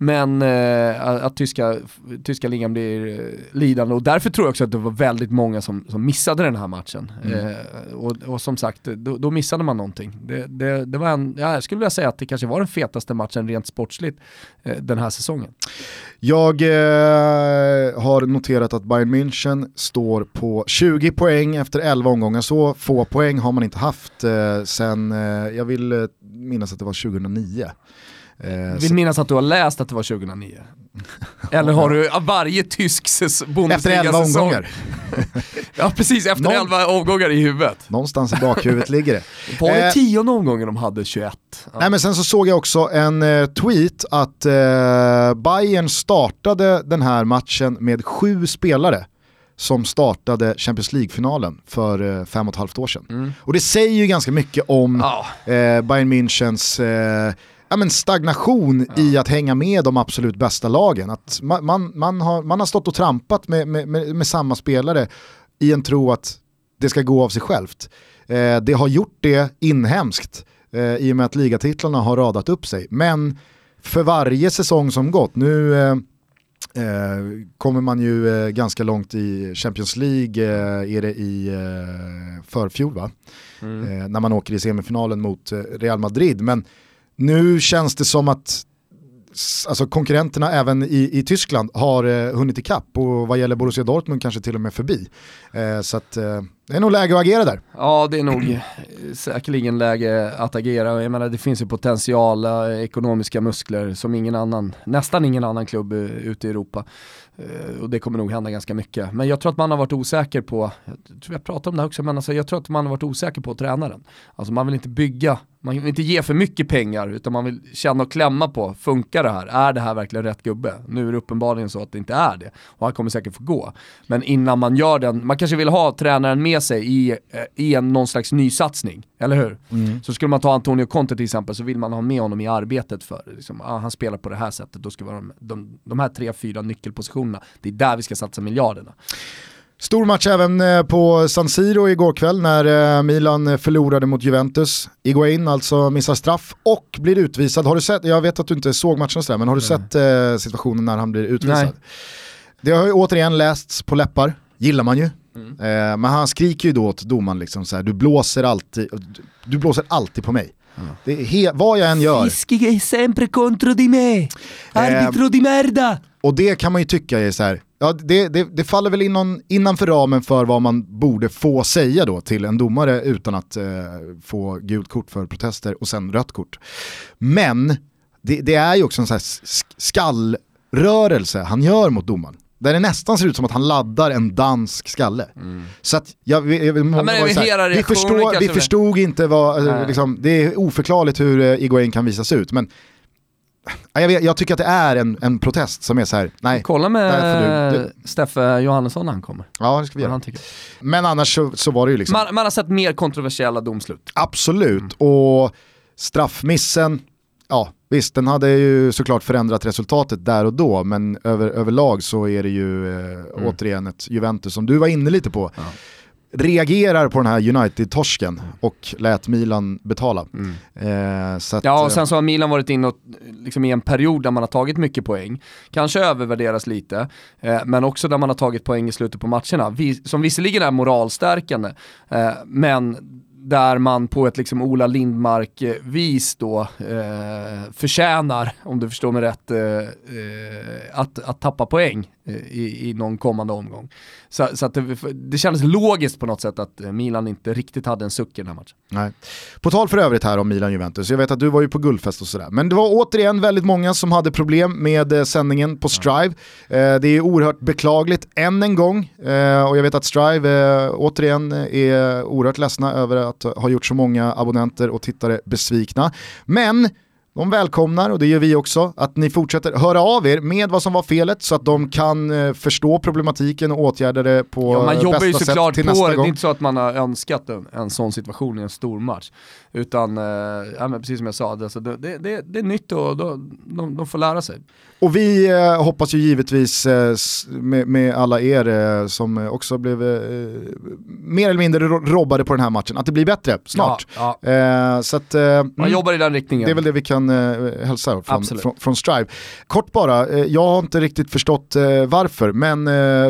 Speaker 2: Men eh, att tyska, tyska ligan blir lidande och därför tror jag också att det var väldigt många som, som missade den här matchen. Mm. Eh, och, och, som sagt, då, då, missade man någonting. Det, det, det var en, jag skulle vilja säga att det kanske var den fetaste matchen rent sportsligt eh, den här säsongen.
Speaker 1: Jag eh, har noterat att Bayern München står på 20 poäng efter 11 omgångar. Så få poäng har man inte haft eh, sen, eh, jag vill eh, minnas att det var 2009.
Speaker 2: Jag vill minnas att du har läst att det var 2009. Eller har du varje tysk Bundesliga-säsong?
Speaker 1: Efter 11 omgångar.
Speaker 2: ja precis, efter Någon... 11 omgångar i huvudet.
Speaker 1: Någonstans i bakhuvudet ligger det.
Speaker 2: Var det eh, tionde omgången de hade 21?
Speaker 1: Ja. Nej men sen så såg jag också en eh, tweet att eh, Bayern startade den här matchen med sju spelare som startade Champions League-finalen för eh, fem och ett halvt år sedan. Mm. Och det säger ju ganska mycket om oh. eh, Bayern Münchens eh, ja, men stagnation ja. i att hänga med de absolut bästa lagen. Att man, man, man, har, man har stått och trampat med, med, med, med samma spelare i en tro att det ska gå av sig självt. Eh, det har gjort det inhemskt eh, i och med att ligatitlarna har radat upp sig. Men för varje säsong som gått, nu eh, eh kommer man ju eh, ganska långt i Champions League, eh, är det i förfjol va? Mm. när man åker i semifinalen mot Real Madrid. Men nu känns det som att alltså konkurrenterna även i, i Tyskland har eh, hunnit ikapp och vad gäller Borussia Dortmund kanske till och med förbi. Eh, så att, eh, det är nog läge att agera där.
Speaker 2: Ja det är nog säkerligen läge att agera. Jag menar det finns ju potential, eh, ekonomiska muskler som ingen annan, nästan ingen annan klubb eh, ute i Europa. Eh, och det kommer nog hända ganska mycket. Men jag tror att man har varit osäker på, jag tror jag pratade om det här också, men alltså jag tror att man har varit osäker på tränaren. Alltså man vill inte bygga, man vill inte ge för mycket pengar, utan man vill känna och klämma på, funkar det här? Är det här verkligen rätt gubbe? Nu är det uppenbarligen så att det inte är det, och han kommer säkert få gå. Men innan man gör den, man kanske vill ha tränaren med sig i, eh, i en, någon slags nysatsning, eller hur? Mm. Så skulle man ta Antonio Conte till exempel, så vill man ha med honom i arbetet för, liksom, ah, han spelar på det här sättet, då ska vara de, de, de här tre, fyra nyckelpositionerna positionerna. Det är där vi ska satsa miljarderna.
Speaker 1: Stor match även eh, på San Siro igår kväll när eh, Milan förlorade mot Juventus. Iguain alltså missar straff och blir utvisad. Har du sett, jag vet att du inte såg matchen sådär, men har du sett eh, situationen när han blir utvisad? Nej. Det har ju återigen lästs på läppar, gillar man ju. Mm. Eh, men han skriker ju då åt domaren liksom så du blåser alltid, du blåser alltid på mig. Mm. Det är vad jag än gör.
Speaker 2: Fischi è sempre contro di me, arbitro eh, di merda.
Speaker 1: Och det kan man ju tycka är så här, ja, det, det, det faller väl inom, innanför ramen för vad man borde få säga då till en domare utan att eh, få gult kort för protester och sen rött kort. Men det, det är ju också en sån här skallrörelse han gör mot domaren. Där det nästan ser ut som att han laddar en dansk skalle. Mm. Så att jag, jag, jag ja, här, vi, förstår, vi förstod inte vad, liksom, det är oförklarligt hur uh, Iguain kan visas ut. Men jag, vet, jag, tycker att det är en, en protest som är så här, nej.
Speaker 2: Kolla med du, du. Steffe Johannesson när han kommer.
Speaker 1: Ja det ska vi göra. Men annars så, så, var det ju liksom.
Speaker 2: Man, man, har sett mer kontroversiella domslut.
Speaker 1: Absolut, mm. och straffmissen, ja visst den hade ju såklart förändrat resultatet där och då, men över, överlag så är det ju eh, mm. återigen ett Juventus som du var inne lite på. Ja reagerar på den här United-torsken och lät Milan betala. Mm.
Speaker 2: Eh, att, ja, och sen så har Milan varit inne liksom i en period där man har tagit mycket poäng, kanske övervärderas lite, eh, men också där man har tagit poäng i slutet på matcherna, vi, som visserligen är moralstärkande, eh, men där man på ett liksom Ola Lindmark-vis då eh, förtjänar, om du förstår mig rätt, eh, eh att, att tappa poäng i, i någon kommande omgång. Så, så att det, det kändes logiskt på något sätt att eh, Milan inte riktigt hade en suck i den här matchen.
Speaker 1: Nej. På tal för övrigt här om Milan-Juventus, jag vet att du var ju på guldfest och sådär, men det var återigen väldigt många som hade problem med eh, sändningen på Strive. Ja. det är oerhört beklagligt än en gång, och jag vet att Strive återigen är oerhört ledsna över att ha gjort så många abonnenter och tittare besvikna. Men de välkomnar, och det gör vi också, att ni fortsätter höra av er med vad som var felet så att de kan eh, förstå problematiken och åtgärda det på
Speaker 2: ja, man jobbar ju
Speaker 1: bästa
Speaker 2: såklart
Speaker 1: sätt till
Speaker 2: på
Speaker 1: nästa
Speaker 2: det, det
Speaker 1: gång.
Speaker 2: är inte så att man har önskat en, en sån situation i en stor match. Utan, eh, ja, men precis som jag sa, alltså, det, det, det är nytt och de, de, de får lära sig.
Speaker 1: Och vi eh, hoppas ju givetvis eh, med, med alla er eh, som också blev eh, mer eller mindre ro- robbade på den här matchen, att det blir bättre snart.
Speaker 2: Ja, ja.
Speaker 1: Så att,
Speaker 2: Man
Speaker 1: mm,
Speaker 2: jobbar i den riktningen.
Speaker 1: det är väl det vi kan eh, hälsa från, från, från Strive. Kort bara, jag har inte riktigt förstått varför, men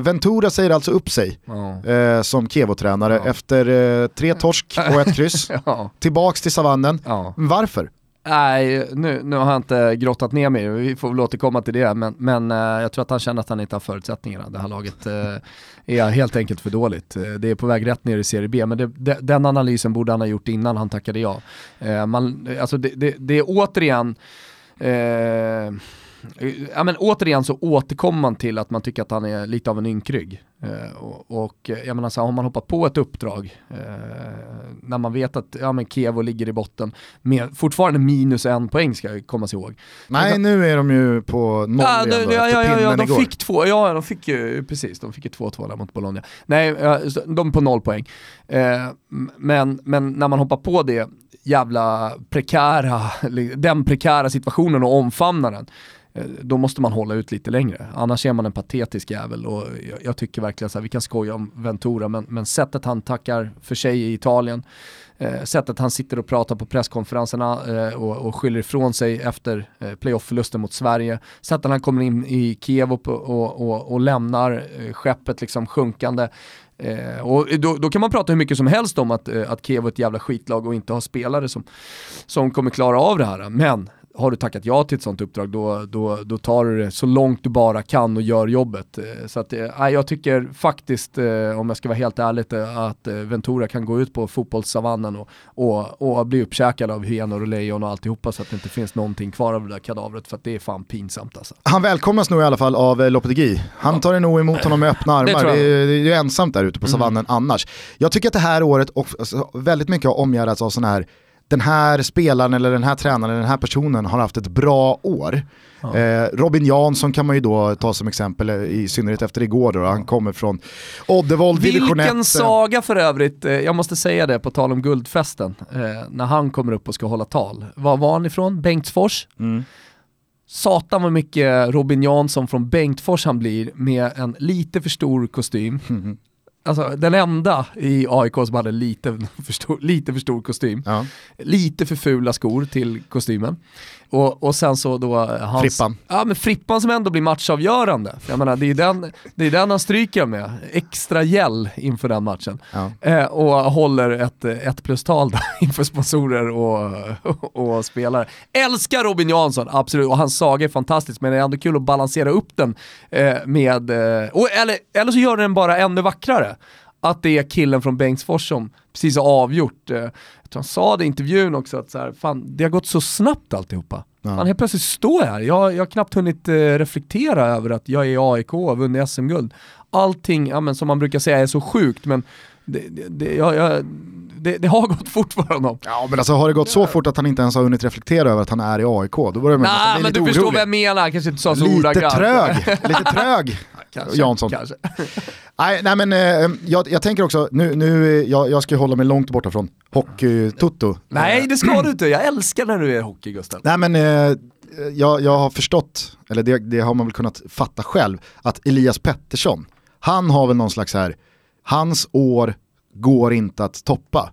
Speaker 1: Ventura säger alltså upp sig eh, som Kevo-tränare efter tre torsk och ett kryss.
Speaker 2: Ja.
Speaker 1: Tillbaks till savannen.
Speaker 2: Ja.
Speaker 1: Varför?
Speaker 2: Nej, nu, nu har jag inte grottat ner mig, vi får väl återkomma till det, men, men eh, jag tror att han känner att han inte har förutsättningarna. Det här laget eh, är helt enkelt för dåligt. Eh, det är på väg rätt ner i Serie B, men det, de, den analysen borde han ha gjort innan han tackade ja. Man, alltså det, det, det är återigen, eh, Ja men återigen så återkommer man till att man tycker att han är lite av en ynkrygg. Eh, och, och jag menar så här, om man hoppar på ett uppdrag, eh, när man vet att ja, men Kevo ligger i botten, med fortfarande minus en poäng ska jag komma ihåg.
Speaker 1: Nej, nu är de ju på noll
Speaker 2: Ja,
Speaker 1: igen då,
Speaker 2: ja, ja, ja, ja, de
Speaker 1: igår.
Speaker 2: fick två, ja de fick ju, precis, de fick ju 2-2 där mot Bologna. Nej, de är på noll poäng. Eh, men, men när man hoppar på det jävla prekära, den prekära situationen och omfamnar den, eh, Eh, då måste man hålla ut lite längre. Annars är man en patetisk jävel och jag, jag tycker verkligen så här, vi kan skoja om Ventura, men, men sättet han tackar för sig i Italien, eh, sättet han sitter och pratar på presskonferenserna eh, och, och skyller ifrån sig efter eh, playoff-förlusten mot Sverige, sättet han kommer in i Kiev och, och, och, och lämnar eh, skeppet liksom sjunkande. Eh, och då, då kan man prata hur mycket som helst om att, eh, att Kiev är ett jävla skitlag och inte har spelare som, som kommer klara av det här. Men har du tackat ja till ett sånt uppdrag då, då, då tar du det så långt du bara kan och gör jobbet. Eh, Så att, eh, jag tycker faktiskt, eh, om jag ska vara helt ärlig, eh, att eh, Ventura kan gå ut på fotbollssavannen och, och, och bli uppkäkad av hyenor och lejon och alltihopa så att det inte finns någonting kvar av det där kadavret för att det är fan pinsamt alltså.
Speaker 1: Han välkomnas nog i alla fall av eh, Lopetegui. Han tar nog emot honom med öppna
Speaker 2: Det
Speaker 1: armar. Det,
Speaker 2: jag.
Speaker 1: är, det är ju ensamt där ute på savannen annars. Jag tycker att det här året och, alltså, väldigt mycket har omgärdats av sådana här den här spelaren eller den här tränaren eller den här personen har haft ett bra år. Eh, Robin Jansson kan man ju då ta som exempel, eh, i synnerhet efter igår då, han kommer från Oddevold, division 1.
Speaker 2: Vilken saga för övrigt, eh, jag måste säga det på tal om guldfesten, eh, när han kommer upp och ska hålla tal. Var var han ifrån? Bengtsfors?
Speaker 1: Mm.
Speaker 2: Satan vad mycket Robin Jansson från Bengtsfors han blir med en lite för stor kostym. Alltså den enda i AIK som hade lite för stor, lite för stor kostym.
Speaker 1: Ja.
Speaker 2: Lite för fula skor till kostymen. Och, och sen så då hans...
Speaker 1: Frippan.
Speaker 2: Ja men Frippan som ändå blir matchavgörande. För Jag menar, det är den, det är den han stryker med. Extra gäll inför den matchen.
Speaker 1: Ja.
Speaker 2: Eh, och håller ett, ett plus-tal inför sponsorer och, och, och spelare. Älskar Robin Jansson, absolut. Och hans saga är fantastisk, men det är ändå kul att balansera upp den eh, med... Eh, och, eller, eller så gör den bara ännu vackrare. Att det är killen från Bengtsfors som precis har avgjort. Eh, jag tror han sa det i intervjun också, att så här, fan, det har gått så snabbt alltihopa.
Speaker 1: Ja.
Speaker 2: Man helt plötsligt står jag här, jag, jag har knappt hunnit eh, reflektera över att jag är i AIK och har vunnit SM-guld. Allting, ja, men, som man brukar säga, är så sjukt, men det, det, det, jag, jag, det, det har gått fort för honom.
Speaker 1: Ja men alltså har det gått så fort att han inte ens har hunnit reflektera över att han är i AIK, då börjar man
Speaker 2: Nej
Speaker 1: bli
Speaker 2: men
Speaker 1: lite
Speaker 2: du
Speaker 1: orolig.
Speaker 2: förstår vad jag menar, kanske inte sa så
Speaker 1: Lite
Speaker 2: ordagrant.
Speaker 1: trög, lite trög
Speaker 2: kanske,
Speaker 1: Jansson.
Speaker 2: Kanske.
Speaker 1: Nej, nej men eh, jag, jag tänker också, nu, nu, eh, jag, jag ska hålla mig långt borta från hockey-tutto.
Speaker 2: Nej det ska du inte, jag älskar när du är hockey Gustav.
Speaker 1: Nej men eh, jag, jag har förstått, eller det, det har man väl kunnat fatta själv, att Elias Pettersson, han har väl någon slags här, hans år går inte att toppa.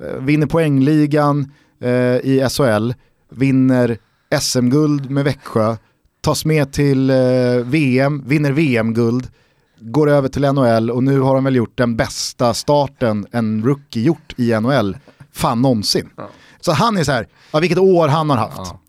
Speaker 1: Eh, vinner poängligan eh, i SHL, vinner SM-guld med Växjö, tas med till eh, VM, vinner VM-guld, går över till NHL och nu har han väl gjort den bästa starten en rookie gjort i NHL, fan någonsin. Så han är så här, ja, vilket år han har haft.
Speaker 2: Ja.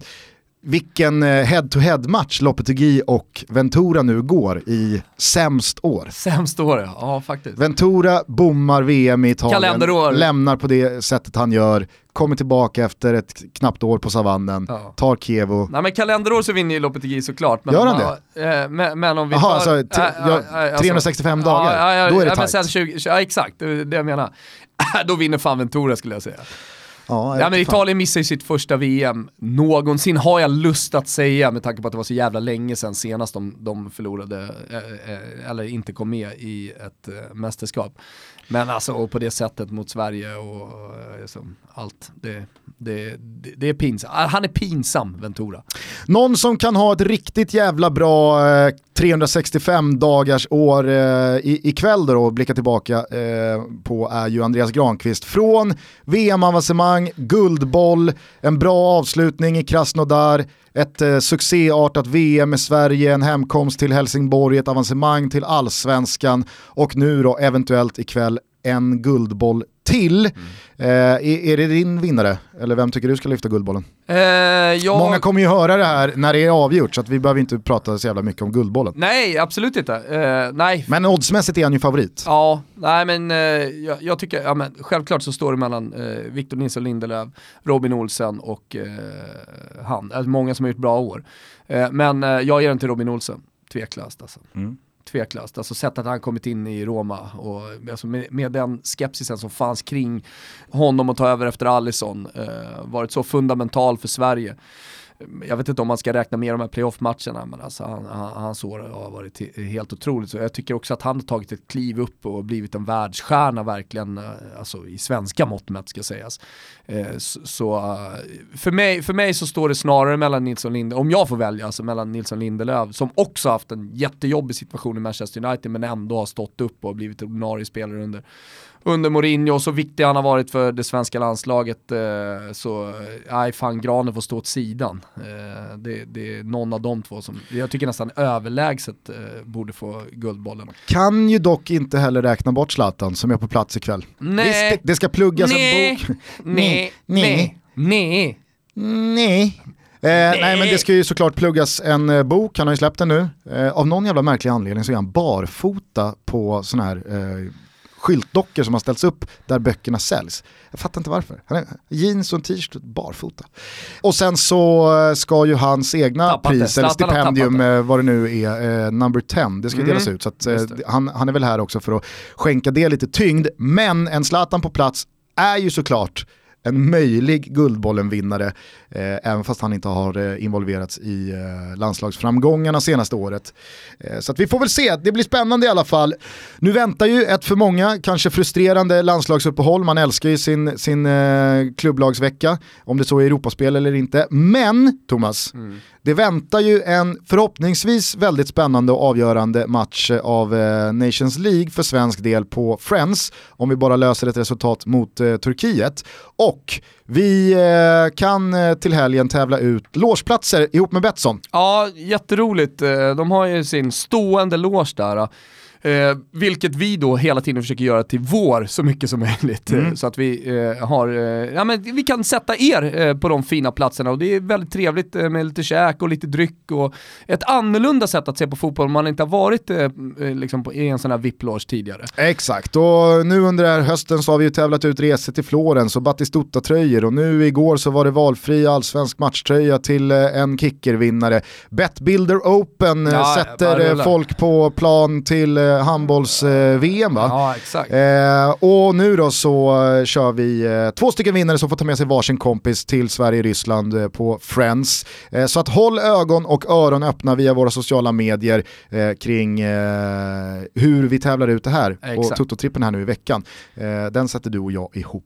Speaker 1: Vilken eh, head-to-head-match Lopetegui och Ventura nu går i sämst år.
Speaker 2: Sämst år ja, ja faktiskt.
Speaker 1: Ventura bommar VM i Italien,
Speaker 2: Kalenderår.
Speaker 1: lämnar på det sättet han gör, kommer tillbaka efter ett knappt år på savannen,
Speaker 2: Ja.
Speaker 1: tar Kevo.
Speaker 2: Nej men kalenderår så vinner ju Lopetegui såklart. Men
Speaker 1: Gör han
Speaker 2: man- eh, men, men om vi
Speaker 1: Jaha,
Speaker 2: tar...
Speaker 1: alltså, tre-
Speaker 2: äh,
Speaker 1: ja,
Speaker 2: äh, alltså-
Speaker 1: 365 dagar,
Speaker 2: ja,
Speaker 1: då är det
Speaker 2: ja, men
Speaker 1: tajt.
Speaker 2: sen 20, Ja exakt, det är det jag menar. då vinner fan Ventura skulle jag säga. Ja, ja men Italien missar ju sitt första VM någonsin, har jag lust att säga, med tanke på att det var så jävla länge sedan senast de, de förlorade, eh, eller inte kom med i ett eh, mästerskap. Men alltså, och på det sättet mot Sverige och liksom, allt. Det, det, det, det är pinsamt. Ah, han är pinsam, Ventura.
Speaker 1: Någon som kan ha ett riktigt jävla bra eh, 365 dagars år eh, ikväll då och blicka tillbaka eh, på är ju Andreas Granqvist. Från VM-avancemang, guldboll, en bra avslutning i Krasnodar, ett eh, succéartat VM med Sverige, en hemkomst till Helsingborg, ett avancemang till allsvenskan och nu då eventuellt ikväll en guldboll till. Mm. Eh, är, är, det din vinnare? Eller vem tycker du ska lyfta Guldbollen?
Speaker 2: Eh, jag...
Speaker 1: Många kommer ju höra det här när det är avgjort så att vi behöver inte prata så jävla mycket om Guldbollen.
Speaker 2: Nej, absolut inte. Eh, nej.
Speaker 1: Men oddsmässigt är han ju favorit.
Speaker 2: Ja, nej men eh, jag, jag, tycker, ja, men, självklart så står det mellan eh, Victor Nilsson Lindelöf, Robin Olsen och eh, han. Alltså, många som har gjort bra år. men jag ger den till Robin Olsen, tveklöst alltså. Mm tveklöst. Alltså sättet han kommit in i Roma och alltså med, med, den skepsisen som fanns kring honom att ta över efter Alisson, eh, varit så fundamental för Sverige jag vet inte om man ska räkna med de här playoff-matcherna, men alltså han, han, hans år har varit helt otroligt. Så jag tycker också att han har tagit ett kliv upp och blivit en världsstjärna verkligen, eh, alltså i svenska mått mätt ska sägas. Eh, så eh, för mig, för mig så står det snarare mellan Nilsson Lindelöf, om jag får välja, alltså mellan Nilsson Lindelöf, som också haft en jättejobbig situation i Manchester United, men ändå har stått upp och blivit ordinarie spelare under under Mourinho och så viktig han har varit för det svenska landslaget eh, så nej fan Granen får stå åt sidan. Eh, det, det, är någon av de två som jag tycker nästan överlägset eh, borde få Guldbollen.
Speaker 1: Kan ju dock inte heller räkna bort Zlatan som är på plats ikväll.
Speaker 2: Nej.
Speaker 1: Visst, det, ska pluggas
Speaker 2: nej.
Speaker 1: en bok.
Speaker 2: nej, nej, nej.
Speaker 1: Nej. Eh, nej. nej men det ska ju såklart pluggas en eh, bok, han har ju släppt den nu. Eh, av någon jävla märklig anledning så är han barfota på sån här eh, skyltdockor som har ställts upp där böckerna säljs. Jag fattar inte varför. Han är jeans och en t-shirt barfota. Och sen så eh, ska ju hans egna tappat pris, eller stipendium, eh, vad det nu är, eh, number 10, det ska mm. delas ut. Så att, eh, han, han är väl här också för att skänka det lite tyngd. Men en Zlatan på plats är ju såklart en möjlig Guldbollen-vinnare, även fast han inte har eh, involverats i eh, landslagsframgångarna senaste året. Eh, så vi får väl se, det blir spännande i alla fall. Nu väntar ju ett för många, kanske frustrerande landslagsuppehåll, man älskar ju sin, sin eh, klubblagsvecka, om det så är Europaspel eller inte. Men, Thomas, mm. Det väntar ju en förhoppningsvis väldigt spännande och avgörande match av eh, Nations League för svensk del på Friends, om vi bara löser ett resultat mot eh, Turkiet. Och vi eh, kan eh, till helgen tävla ut låsplatser ihop med Betsson.
Speaker 2: Ja, jätteroligt. Eh, de har ju sin stående lås där. Eh, vilket vi då hela tiden försöker göra till vår så mycket som möjligt. Mm. så att vi eh, har, eh, ja men vi kan sätta er eh, på de fina platserna och det är väldigt trevligt eh, med lite käk och lite dryck och ett annorlunda sätt att se på fotboll om man inte har varit eh, liksom på, i en sån här VIP-loge tidigare.
Speaker 1: Exakt, och nu under den här hösten så har vi ju tävlat ut resor till Florens och Batistuta-tröjor och nu igår så var det valfri allsvensk matchtröja till en kickervinnare. Betbuilder Open ja, sätter folk på plan till handbolls-VM va?
Speaker 2: Ja, exakt.
Speaker 1: Eh, och nu då så eh, kör vi eh, två stycken vinnare som får ta med sig varsin kompis till Sverige-Ryssland eh, på Friends. Eh, så att håll ögon och öron öppna via våra sociala medier eh, kring hur vi tävlar ut det här. Exakt. Och Toto-trippen här nu i veckan. den sätter du och jag ihop.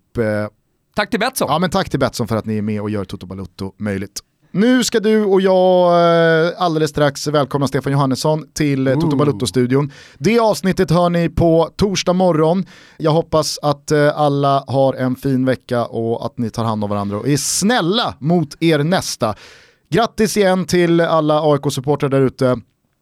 Speaker 2: Tack till Betsson.
Speaker 1: Ja men tack till Betsson för att ni är med och gör Toto Balutto möjligt. Nu ska du och jag eh, alldeles strax välkomna Stefan Johannesson till eh, Toto Balutto-studion. Det avsnittet hör ni på torsdag morgon. Jag hoppas att eh, alla har en fin vecka och att ni tar hand om varandra och är snälla mot er nästa. Grattis igen till alla AIK-supportrar där ute.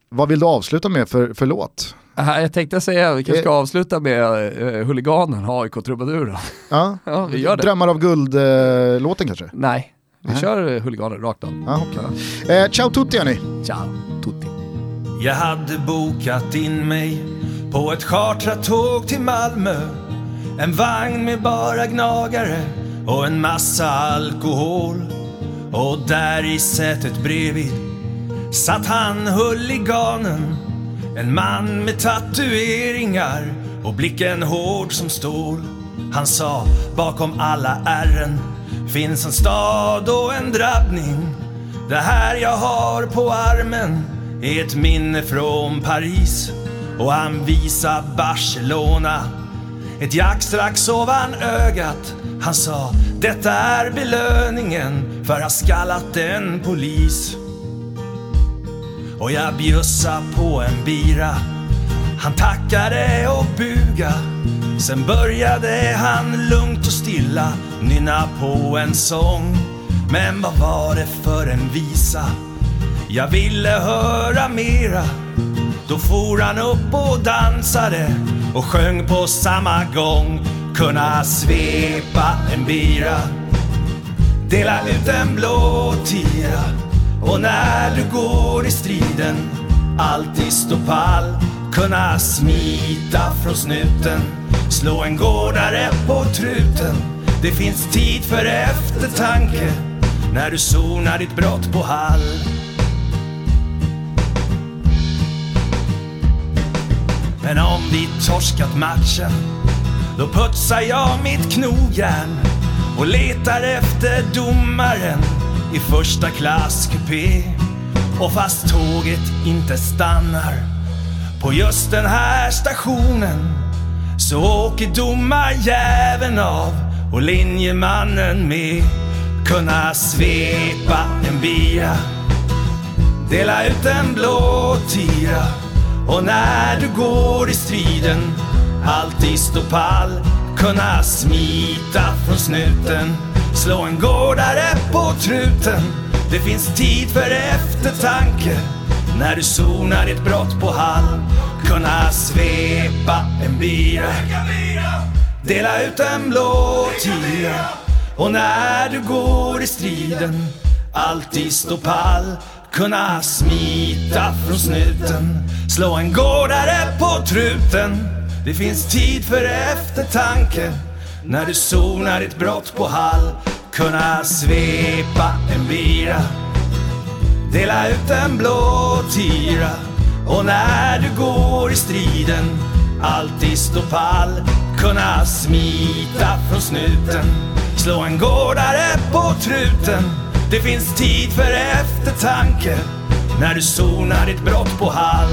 Speaker 1: Vad vill du avsluta med för, för låt?
Speaker 2: Jag tänkte säga, vi kanske ska avsluta med uh, huliganen, AIK Trubadur
Speaker 1: Ja, ja vi gör det. Drömmar av guld-låten uh, kanske?
Speaker 2: Nej, vi Aha. kör huliganer rakt av.
Speaker 1: Ah, okay. eh, ciao tutti hörni.
Speaker 2: Ciao tutti.
Speaker 4: Jag hade bokat in mig på ett chartrat tåg till Malmö. En vagn med bara gnagare och en massa alkohol. Och där i sätet bredvid satt han huliganen. En man med tatueringar och blicken hård som stål. Han sa bakom alla ärren finns en stad och en drabbning. Det här jag har på armen är ett minne från Paris. Och han visar Barcelona, ett jack strax ovan ögat. Han sa, detta är belöningen för att ha skallat en polis. Och jag bjussa på en bira. Han tackade och buga. Sen började han lugnt och stilla nynna på en sång. Men vad var det för en visa? Jag ville höra mera. Då for han upp och dansade och sjöng på samma gång. Kunna svepa en bira, dela ut en blå tira. Och när du går i striden, alltid stå pall. Kunna smita från snuten, slå en gårdare på truten. Det finns tid för eftertanke när du sonar ditt brott på Hall. Men om vi torskat matchen, då putsar jag mitt knogjärn och letar efter domaren i första klass kupé. Och fast tåget inte stannar på just den här stationen så åker domarjäveln av och linjemannen med. Kunna svepa en bira, dela ut en blå tira och när du går i striden alltid stå pall. Kunna smita från snuten, slå en gårdare på truten. Det finns tid för eftertanke när du sonar ditt brott på Hall. Kunna svepa en bira, dela ut en blå tira. Och när du går i striden alltid stå pall. Kunna smita från snuten, slå en gårdare på truten. Det finns tid för eftertanke när du sonar ditt brott på Hall. Kunna svepa en bira, dela ut en blå tira. Och när du går i striden, alltid stå pall. Kunna smita från snuten, slå en gårdare på truten. Det finns tid för eftertanke när du sonar ditt brott på Hall.